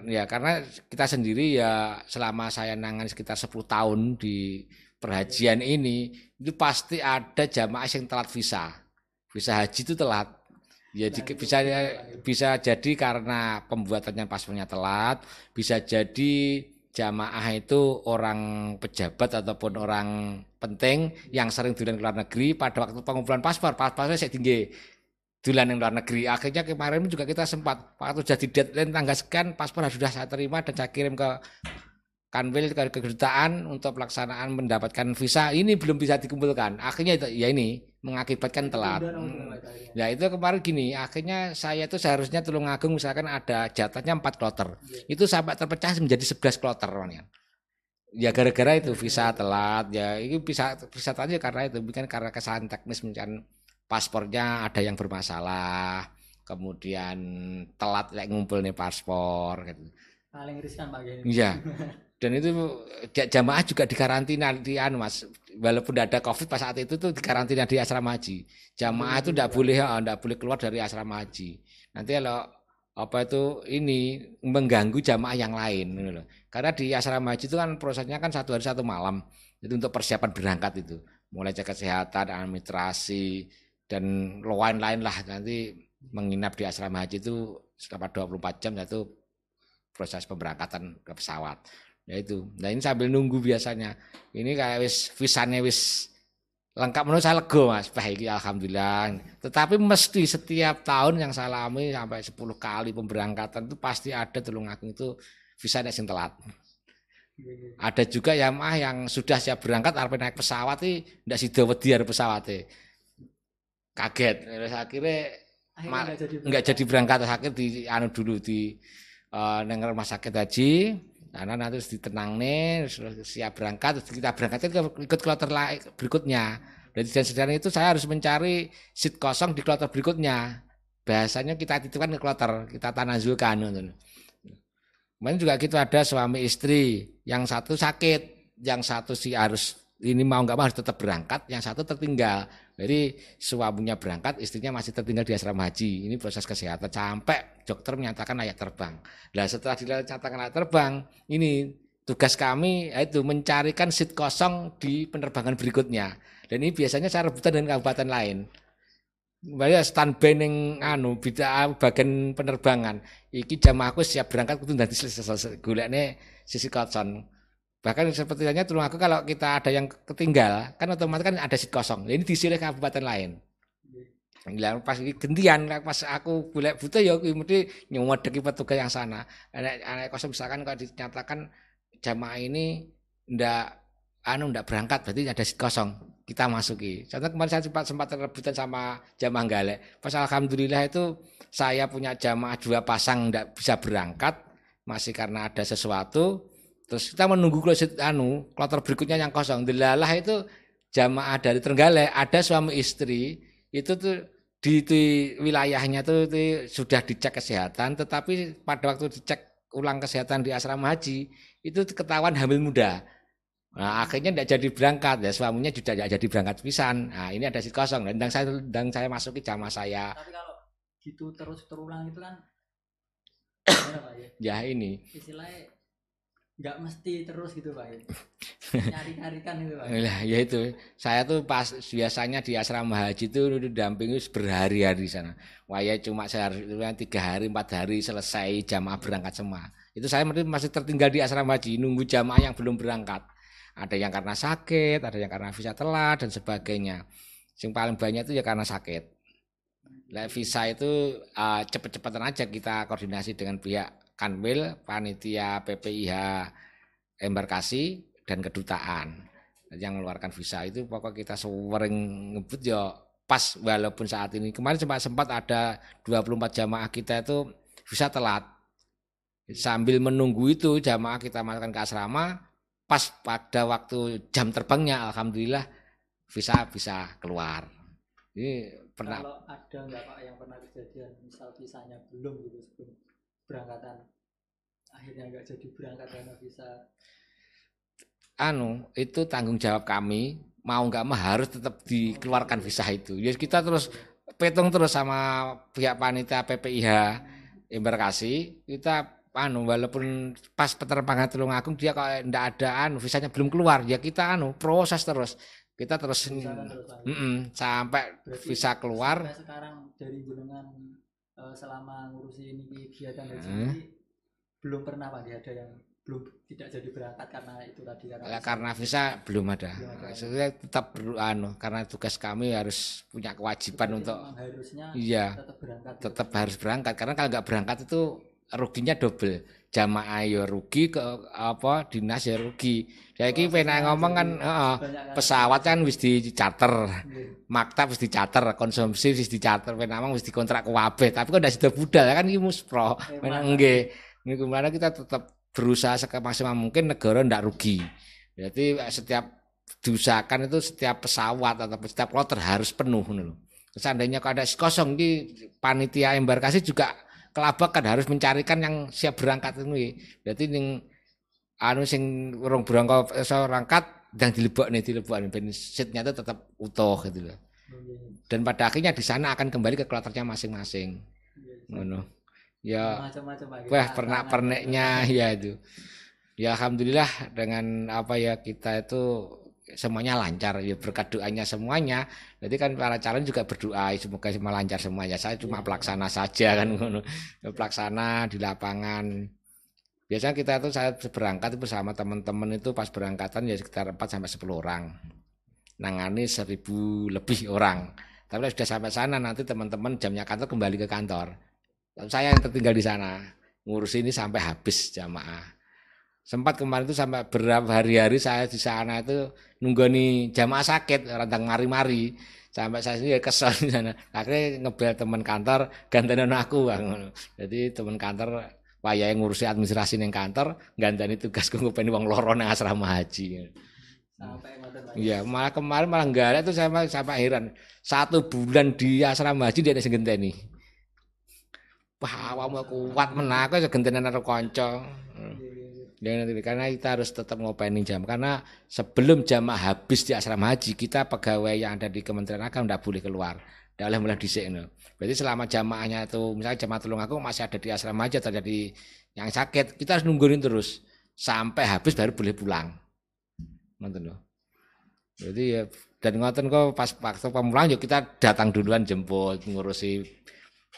Ya karena kita sendiri ya selama saya nangan sekitar 10 tahun di perhajian ini itu pasti ada jamaah yang telat visa. Visa haji itu telat. Ya nah, bisa bisa jadi karena pembuatannya paspornya telat bisa jadi jamaah itu orang pejabat ataupun orang penting yang sering di luar negeri pada waktu pengumpulan paspor paspornya saya tinggi dulan yang luar negeri. Akhirnya kemarin juga kita sempat waktu jadi deadline tanggal sekian paspor sudah saya terima dan saya kirim ke Kanwil ke kedutaan untuk pelaksanaan mendapatkan visa ini belum bisa dikumpulkan. Akhirnya ya ini mengakibatkan telat. Ya itu kemarin gini, akhirnya saya itu seharusnya Tulung Agung misalkan ada jatahnya 4 kloter. Yeah. Itu sampai terpecah menjadi 11 kloter ya. Ya gara-gara itu visa telat ya ini bisa bisa tanya karena itu bukan karena kesalahan teknis misalkan paspornya ada yang bermasalah, kemudian telat like ngumpul nih paspor gitu. Paling riskan Pak Iya. *laughs* Dan itu jamaah juga dikarantina di anu Mas. Walaupun tidak ada Covid pas saat itu tuh dikarantina di asrama haji. Jamaah itu tidak boleh tidak boleh keluar dari asrama haji. Nanti kalau apa itu ini mengganggu jamaah yang lain gitu Karena di asrama haji itu kan prosesnya kan satu hari satu malam. Itu untuk persiapan berangkat itu. Mulai cek kesehatan, administrasi, dan lain-lain lah nanti menginap di asrama haji itu selama 24 jam itu proses pemberangkatan ke pesawat ya itu. Nah ini sambil nunggu biasanya. Ini kayak wis visanya wis lengkap. Menurut saya lego mas. Baik alhamdulillah. Tetapi mesti setiap tahun yang saya alami sampai 10 kali pemberangkatan itu pasti ada tulung agung itu visanya sing telat. Ada juga ya mah yang sudah siap berangkat arep naik pesawat ini ndak sida wedi pesawat kaget. Terus akhirnya enggak jadi, berangkat. akhirnya di anu dulu di uh, rumah sakit haji karena nanti terus ditenang nih siap berangkat terus kita berangkat ke ikut kloter berikutnya. Dan sekarang itu saya harus mencari seat kosong di kloter berikutnya. Biasanya kita titipkan ke kloter kita tanazulkan Kemudian juga gitu ada suami istri yang satu sakit yang satu sih harus ini mau nggak mau harus tetap berangkat yang satu tertinggal jadi suaminya berangkat, istrinya masih tertinggal di asrama haji. Ini proses kesehatan sampai dokter menyatakan layak terbang. Nah setelah dinyatakan layak terbang, ini tugas kami yaitu mencarikan seat kosong di penerbangan berikutnya. Dan ini biasanya saya rebutan dengan kabupaten lain. Kembali standby ning anu beda bagian penerbangan. Iki jamaahku siap berangkat kudu dadi selesai golekne sisi kosong Bahkan sepertinya tulung aku kalau kita ada yang ketinggal, kan otomatis kan ada seat kosong. Ini diisi oleh kabupaten lain. Bilang pas gantian pas aku boleh butuh ya aku mesti nyuwedeki petugas yang sana. Anak, anak kosong misalkan kalau dinyatakan jamaah ini ndak anu ndak berangkat berarti ada seat kosong kita masuki. Contoh kemarin saya sempat sempat rebutan sama jamaah galek. Pas alhamdulillah itu saya punya jamaah dua pasang ndak bisa berangkat masih karena ada sesuatu Terus kita menunggu kloset anu, kloter berikutnya yang kosong. Delalah itu jamaah dari Trenggalek ada suami istri itu tuh di, di wilayahnya tuh itu sudah dicek kesehatan, tetapi pada waktu dicek ulang kesehatan di asrama haji itu ketahuan hamil muda. Nah, akhirnya tidak jadi berangkat ya suaminya juga tidak jadi berangkat pisan. Nah, ini ada si kosong dan saya dan saya masuki jamaah saya. Tapi kalau gitu terus terulang itu kan ya? *coughs* ya ini. Istilahnya nggak mesti terus gitu pak. *laughs* Nyari nyarikan itu pak. Ya, ya itu. Saya tuh pas biasanya di asrama haji itu dampingi berhari-hari di sana. Wah ya cuma sehari tiga hari empat hari selesai jamaah berangkat semua. Itu saya masih tertinggal di asrama haji nunggu jamaah yang belum berangkat. Ada yang karena sakit ada yang karena visa telat dan sebagainya. Yang paling banyak itu ya karena sakit. Nah, visa itu uh, cepet-cepetan aja kita koordinasi dengan pihak Kanwil, panitia PPIH embarkasi dan kedutaan. Yang mengeluarkan visa itu pokok kita sering ngebut ya pas walaupun saat ini. Kemarin sempat sempat ada 24 jamaah kita itu visa telat. Sambil menunggu itu jamaah kita masukkan ke asrama, pas pada waktu jam terbangnya alhamdulillah visa bisa keluar. Ini pernah Kalau ada nggak Pak yang pernah kejadian? Misal visanya belum gitu sebelum berangkatan akhirnya nggak jadi berangkat karena visa anu itu tanggung jawab kami. Mau nggak mau harus tetap dikeluarkan visa itu. Ya kita terus petung terus sama pihak panitia PPIH embarkasi kita anu walaupun pas penerbangan Tulungagung dia kok ndak ada anu visanya belum keluar. Ya kita anu proses terus. Kita terus terus Pak. mm-mm, sampai Berarti visa keluar. sekarang dari jenengan eh, selama ngurusi ini kegiatan haji Hmm. ini belum pernah Pak ada yang belum tidak jadi berangkat karena itu tadi karena Ya, karena visa belum ada. Belum ada. Maksudnya tetap anu, karena tugas kami harus punya kewajiban untuk harusnya iya tetap berangkat gitu. tetap harus berangkat karena kalau nggak berangkat itu ruginya double jamaah ya rugi ke apa dinas ya rugi. Prosesnya pengen ngomong kan jadi heeh, kan. pesawat kan wis dicater, Iya. maktab wis dicater, konsumsi wis dicater, penamang wis dikontrak ke kabeh. Tapi kok ndak sudah budal kan iki muspro. Emang. Memang nggih. Niku mana kita tetap berusaha semaksimal mungkin negara ndak rugi. Berarti setiap diusahakan itu setiap pesawat atau setiap kloter harus penuh lho. Seandainya kalau ada kosong di panitia embarkasi juga kelabakan harus mencarikan yang siap berangkat ini. Berarti ning anu sing urung berangkat iso berangkat yang dilebokne dilebokne ben seatnya itu tetap utuh gitu loh. Dan pada akhirnya di sana akan kembali ke kloternya masing-masing. Ngono. Ya macam-macam. Wah, *laughs* ya itu. Ya alhamdulillah dengan apa ya kita itu semuanya lancar ya berkat doanya semuanya. Jadi kan para calon juga berdoa semoga semua lancar semuanya. Saya cuma Iya. pelaksana saja kan. *laughs* Ya, Pelaksana di lapangan. Biasanya kita itu saya berangkat bersama teman-teman itu pas berangkatan ya sekitar 4 sampai 10 orang. Nangani 1000 lebih orang. Tapi sudah sampai sana nanti teman-teman jamnya kantor kembali ke kantor. Saya yang tertinggal di sana ngurus ini sampai habis jamaah. Sempat kemarin itu sampai berapa hari-hari saya di sana itu nunggoni jamaah sakit rantang mari-mari sampai saya sendiri kesel di sana. Akhirnya ngebel teman kantor gantian aku Bang. Jadi teman kantor wayahe ngurusi administrasi ning kantor ganteni tugas ngopeni wong loro nang asrama haji. Iya, malah kemarin malah enggak ada tuh saya sampai heran. Satu bulan di asrama haji dia sing genteni. Wah, awakmu kuat iso gentenan karo kanca. Iya, Ya, karena kita harus tetap ngopeni jam. Karena sebelum jamaah habis di asrama haji kita pegawai yang ada di Kementerian Agama tidak boleh keluar. Tidak boleh mulai disik no. berarti selama jamaahnya itu misalnya jamaah tulung aku masih ada di asrama haji atau ada di yang sakit kita harus nungguin terus. Sampai habis baru boleh pulang. Ngoten loh jadi ya dan ngoten kok pas waktu pemulang yuk kita datang duluan jemput ngurusi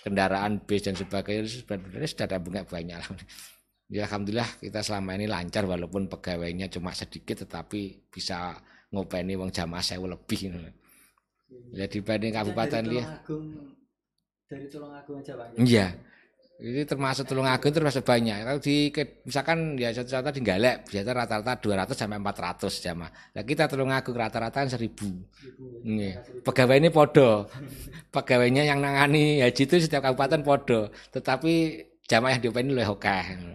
kendaraan bis dan sebagainya sebenarnya sudah ada banyak banyak ya alhamdulillah kita selama ini lancar walaupun pegawainya cuma sedikit tetapi bisa ngopeni wong jamaah sewu lebih ya dibanding kabupaten dari liya dari Tulungagung aja Pak. iya ini termasuk Tulungagung termasuk banyak kalau di misalkan ya contoh di Galek biasa rata-rata 200 sampai 400 jamaah nah kita Tulungagung rata-rata 1000 Ibu, Iya. kasih Pegawai ini podo. Pegawainya yang nangani haji itu setiap kabupaten podo. Tetapi jamaah yang diopeni lebih akeh.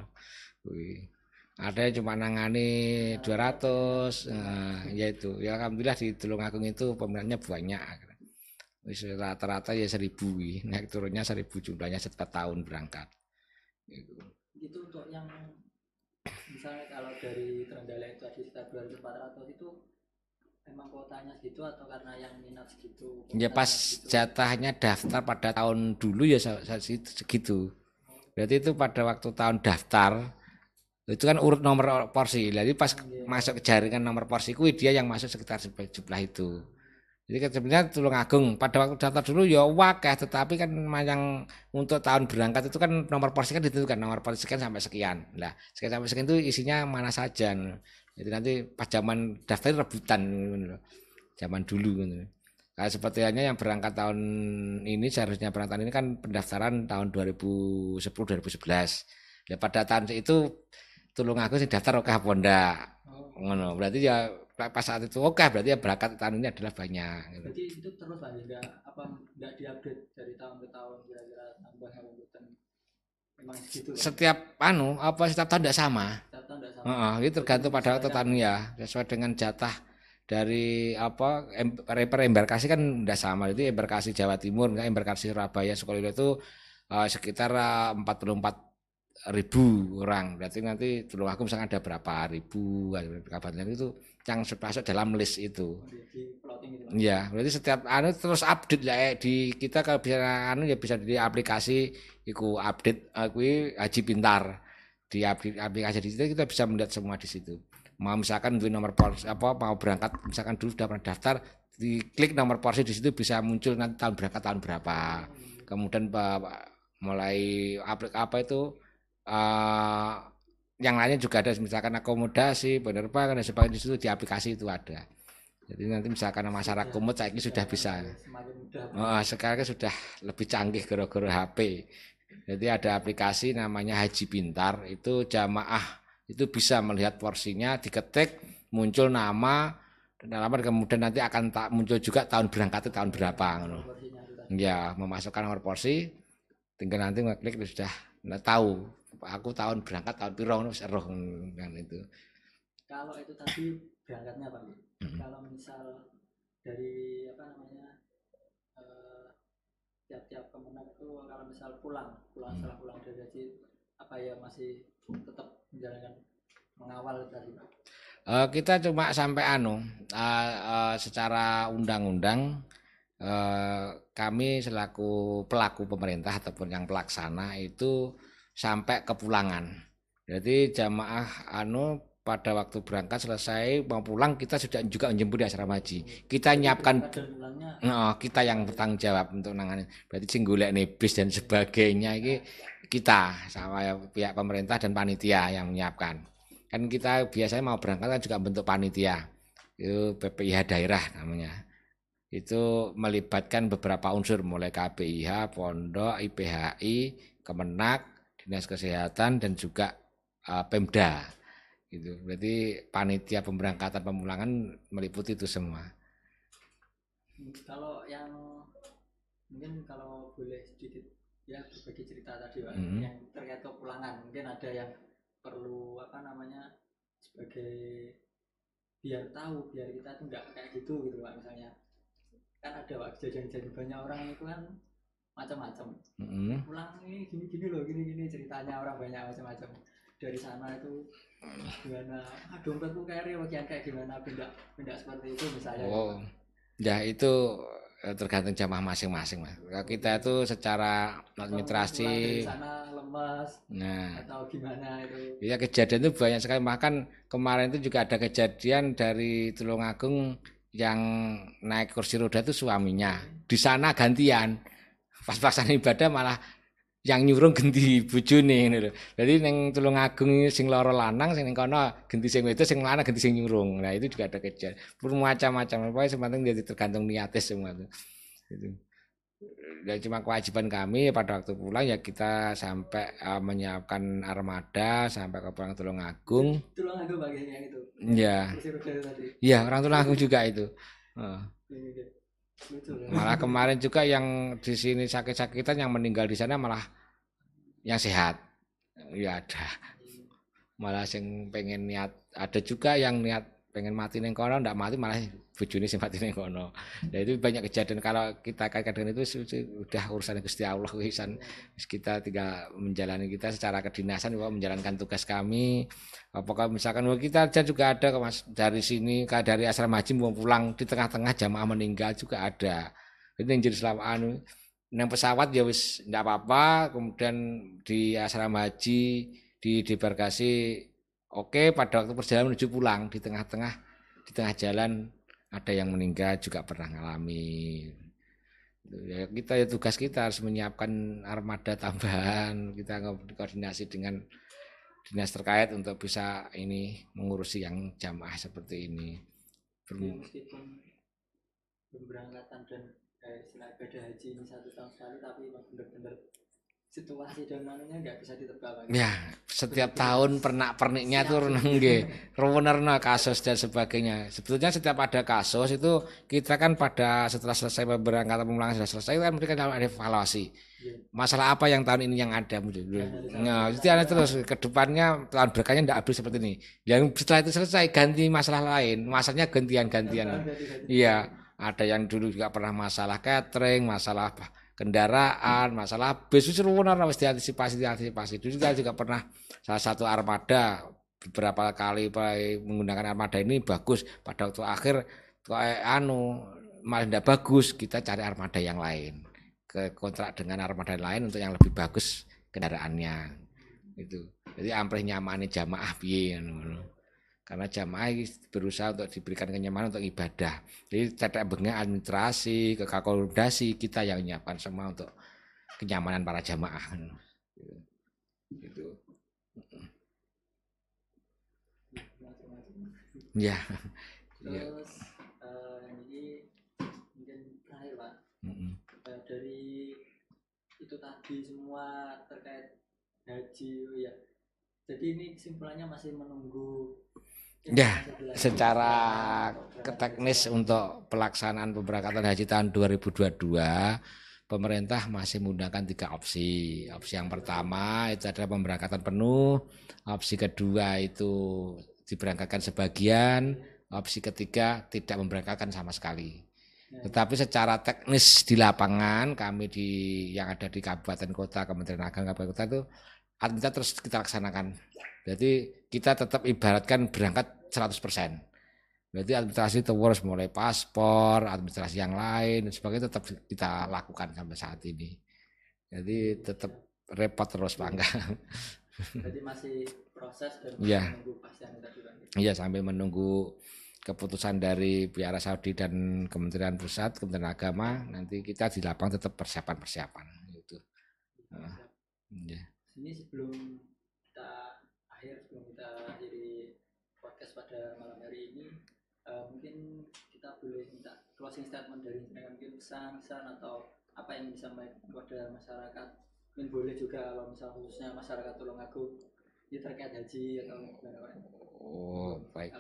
Ada yang cuma nangani 200, nah, ya itu. Ya alhamdulillah di Tulungagung itu peminatnya banyak. Rata-rata ya 1000 kuwi. Naik turunnya 1000 jumlahnya setiap tahun berangkat. Gitu. itu untuk yang misalnya kalau dari Trenggalek itu ada sekitar 2400 itu emang kuotanya segitu atau karena yang minat segitu Ya pas segitu? jatahnya daftar pada tahun dulu ya se- se- segitu. Berarti itu pada waktu tahun daftar itu kan urut nomor porsi. Jadi pas Iya. masuk ke jaringan nomor porsi kuwi dia yang masuk sekitar jumlah itu. Jadi kan sebenarnya Tulungagung pada waktu daftar dulu ya wakeh tetapi kan yang untuk tahun berangkat itu kan nomor porsi kan ditentukan nomor porsi sekian sampai sekian. Nah, sekian sampai sekian itu isinya mana saja. Jadi nanti pas zaman daftar rebutan gitu. Zaman dulu gitu. Nah, seperti halnya yang berangkat tahun ini seharusnya berangkat tahun ini kan pendaftaran tahun 2010 2011. Ya pada tahun itu Tulungagung sing daftar oke apa ndak? oh, Ngono. Berarti ya pas saat itu oke berarti ya berangkat tahun ini adalah banyak gitu. berarti itu terus lah enggak apa enggak diupdate dari tahun ke tahun kira-kira tambah bukan memang segitu kan? setiap anu apa setiap tahun tidak sama Setiap tahun nggak sama Heeh, itu tergantung pada Misalkan- tatan ya sesuai dengan jatah dari apa em, per embarkasi kan tidak sama itu embarkasi Jawa Timur enggak embarkasi Surabaya Sukolilo itu eh, sekitar eh, 44 ribu orang berarti nanti Tulung Agung misalkan ada berapa ribu kabupaten itu yang masuk dalam list itu. Iya, berarti setiap anu terus update lah eh, di kita kalau bisa anu ya bisa di aplikasi iku update eh, kuwi Haji Pintar. Di apli- aplikasi di situ kita bisa melihat semua di situ. Mau misalkan duit nomor porsi apa mau berangkat misalkan dulu sudah pernah daftar diklik nomor porsi di situ bisa muncul nanti tahun berangkat tahun berapa. Kemudian mulai aplik apa itu eh yang lainnya juga ada misalkan akomodasi, penerbangan dan sebagainya di situ di aplikasi itu ada. Jadi nanti misalkan masyarakat kumut saya sudah bisa. Oh, sekarang kan sudah lebih canggih gara-gara HP. Jadi ada aplikasi namanya Haji Pintar, itu jamaah itu bisa melihat porsinya, diketik, muncul nama, dan alamat kemudian nanti akan tak muncul juga tahun berangkatnya tahun berapa. ngono. Ya, memasukkan nomor porsi, tinggal nanti ngeklik sudah tahu. Aku tahun berangkat tahun piro ngono, wis eroh kan itu. kalau itu tadi berangkatnya Pak Mm. kalau misal dari apa namanya eh, tiap-tiap kemenang itu kalau misal pulang pulang Hmm. setelah pulang dari haji apa ya masih tetap menjalankan mengawal tadi Pak Eh, kita cuma sampai anu eh, eh, secara undang-undang eh, kami selaku pelaku pemerintah ataupun yang pelaksana itu sampai kepulangan. Jadi jamaah anu pada waktu berangkat selesai mau pulang kita sudah juga menjemput di asrama haji. Kita nyiapkan Nah, kita yang bertanggung jawab untuk nangani. Berarti sing golek bis dan sebagainya ini kita sama ya, pihak pemerintah dan panitia yang menyiapkan. Kan kita biasanya mau berangkat kan juga bentuk panitia. Itu PPIH daerah namanya. Itu melibatkan beberapa unsur mulai KPIH, Pondok, IPHI, Kemenak, Dinas Kesehatan dan juga eh, Pemda. Gitu. Berarti panitia pemberangkatan pemulangan meliputi itu semua. kalau yang mungkin kalau boleh sedikit ya berbagi cerita tadi Pak Mhm. yang terkait kepulangan mungkin ada yang perlu apa namanya sebagai biar tahu biar kita tuh nggak kayak gitu gitu Pak misalnya kan ada Pak kejadian-kejadian banyak orang itu kan macam-macam Mm-mm. pulang ini gini-gini loh gini-gini ceritanya orang banyak macam-macam dari sana itu gimana? Ah, dompetku carry bagian kayak gimana? Pindah pindah seperti itu misalnya. Oh, ya itu eh, tergantung jamaah masing-masing mas. Kalau kita itu secara administrasi, dari sana lemas nah, atau gimana itu? Ya kejadian itu banyak sekali. Bahkan kemarin itu juga ada kejadian dari Tulungagung yang naik kursi roda itu suaminya. Di sana gantian, pas pelaksanaan ibadah malah yang nyurung ganti bojone ngono lho. Jadi ning Tulungagung sing loro lanang sing ning kono ganti sing wedok sing lanang ganti sing nyurung. Nah, itu juga ada kejadian. Bermacam-macam. Pokoknya sepenting jadi tergantung niatnya semua itu. Itu. Dan cuma kewajiban kami pada waktu pulang ya kita sampai eh, menyiapkan armada sampai ke pulang Tulungagung. tulang aku bagian yang itu Ya, tadi ya orang Tulungagung juga itu. Heeh. Ya. Malah *laughs* kemarin juga yang di sini sakit-sakitan yang meninggal di sana malah yang sehat. Ya ada. Malah sing pengen niat ada juga yang niat pengen mati neng kono ndak mati malah bojone sing mati neng kono. Ya itu banyak kejadian. Kalau kita kaitkan dengan itu su- su- udah urusan Gusti Allah wisan kita tinggal menjalani kita secara kedinasan bahwa menjalankan tugas kami. Apakah misalkan wah, kita aja juga ada Mas dari sini dari asrama haji mau pulang di tengah-tengah jamaah meninggal juga ada. Itu yang jadi selama anu yang pesawat ya wis ndak apa-apa kemudian di asrama haji di debarkasi oke pada waktu perjalanan menuju pulang di tengah-tengah di tengah jalan ada yang meninggal juga pernah ngalami. Ya kita ya tugas kita harus menyiapkan armada tambahan. Kita koordinasi dengan dinas terkait untuk bisa ini mengurusi yang jamaah seperti ini. Jadi Ber- meskipun pemberangkatan dan eh, haji ini satu tahun sekali tapi benar-benar situasi dan manunya nggak bisa ditebak ya setiap tahun pernak-perniknya tuh *laughs* nggih. *laughs* Ruwenerna kasus dan sebagainya. Sebetulnya setiap ada kasus itu kita kan pada setelah selesai pemberangkatan pemulangan sudah selesai kan mereka ada evaluasi. Masalah apa yang tahun ini yang ada Nah, itu ada terus ke depannya tahun berkahnya tidak habis seperti ini. Yang setelah itu selesai ganti masalah lain, masalahnya gantian-gantian. Iya, ada yang dulu juga pernah masalah catering, masalah apa kendaraan, masalah bis itu benar harus diantisipasi, diantisipasi. Dulu kita juga pernah salah satu armada beberapa kali menggunakan armada ini bagus. Pada waktu akhir kok anu malah tidak bagus, kita cari armada yang lain. Ke kontrak dengan armada lain untuk yang lebih bagus kendaraannya. Itu. Jadi amprih nyamani jamaah piye karena jamaah berusaha untuk diberikan kenyamanan untuk ibadah. Jadi tidak bengek administrasi, kekakodasi kita yang menyiapkan semua untuk kenyamanan para jamaah. Gitu. Ya. Terus uh, ini mungkin terakhir pak mm -hmm. uh, dari itu tadi semua terkait haji ya. Jadi ini kesimpulannya masih menunggu Ya, secara teknis untuk pelaksanaan pemberangkatan haji tahun 2022 pemerintah masih menggunakan tiga opsi. Opsi yang pertama itu adalah pemberangkatan penuh, opsi kedua itu diberangkatkan sebagian, opsi ketiga tidak memberangkatkan sama sekali. Tetapi secara teknis di lapangan kami di yang ada di kabupaten kota, Kementerian Agama kabupaten kota itu administrasi terus kita laksanakan. Jadi kita tetap ibaratkan berangkat 100%. Berarti administrasi terus mulai paspor, administrasi yang lain dan sebagainya tetap kita lakukan sampai saat ini. Jadi tetap repot terus Pak *laughs* enggak. Jadi masih proses dan ya. menunggu Iya, sampai menunggu keputusan dari pihak Arab Saudi dan Kementerian Pusat, Kementerian Agama, nanti kita di lapang tetap persiapan-persiapan gitu. Nah, ya ini sebelum kita akhir sebelum kita akhiri podcast pada malam hari ini uh, mungkin kita boleh minta closing statement dari dengan mungkin pesan-pesan atau apa yang bisa kepada masyarakat. Mungkin boleh juga kalau misal khususnya masyarakat Tulungagung ini terkait haji atau gimana Oh baik.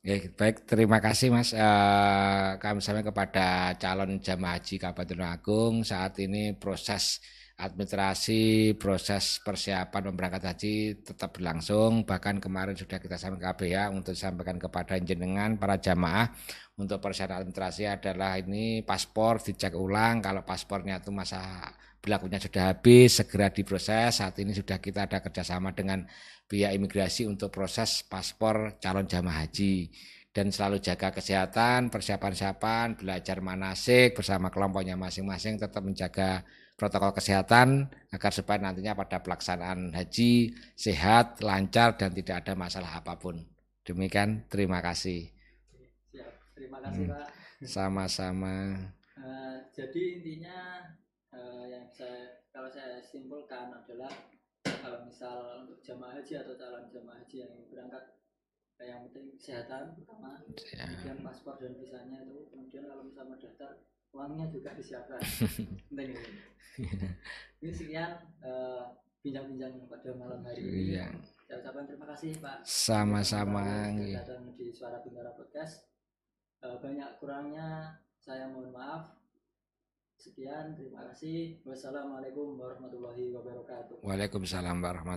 Ya, baik, terima kasih Mas. Uh, kami sampaikan kepada calon jamaah haji Kabupaten Agung saat ini proses administrasi proses persiapan pemberangkatan haji tetap berlangsung. Bahkan kemarin sudah kita sampaikan KBA untuk disampaikan kepada jenengan para jamaah. Untuk persyaratan administrasi adalah ini paspor dicek ulang. Kalau paspornya itu masa berlakunya sudah habis segera diproses. Saat ini sudah kita ada kerjasama dengan pihak imigrasi untuk proses paspor calon jamaah haji. Dan selalu jaga kesehatan persiapan-persiapan belajar manasik bersama kelompoknya masing-masing tetap menjaga protokol kesehatan agar supaya nantinya pada pelaksanaan haji sehat, lancar dan tidak ada masalah apa pun. Demikian, terima kasih. Siap, terima kasih hmm. Pak. Sama-sama. Uh, jadi intinya uh, yang saya kalau saya simpulkan adalah kalau misal untuk jamaah haji atau calon jamaah haji yang berangkat yang penting kesehatan pertama, ya. kemudian paspor dan visanya itu, kemudian kalau misalnya daftar uangnya juga disiapkan. *laughs* ini sekian uh, bincang-bincang pada malam hari ini. Iya. Saya ucapkan terima kasih Pak. Sama-sama. Datang di Suara Bintara Podcast. Uh, banyak kurangnya saya mohon maaf. Sekian, terima kasih. Wassalamualaikum warahmatullahi wabarakatuh. Waalaikumsalam warahmatullahi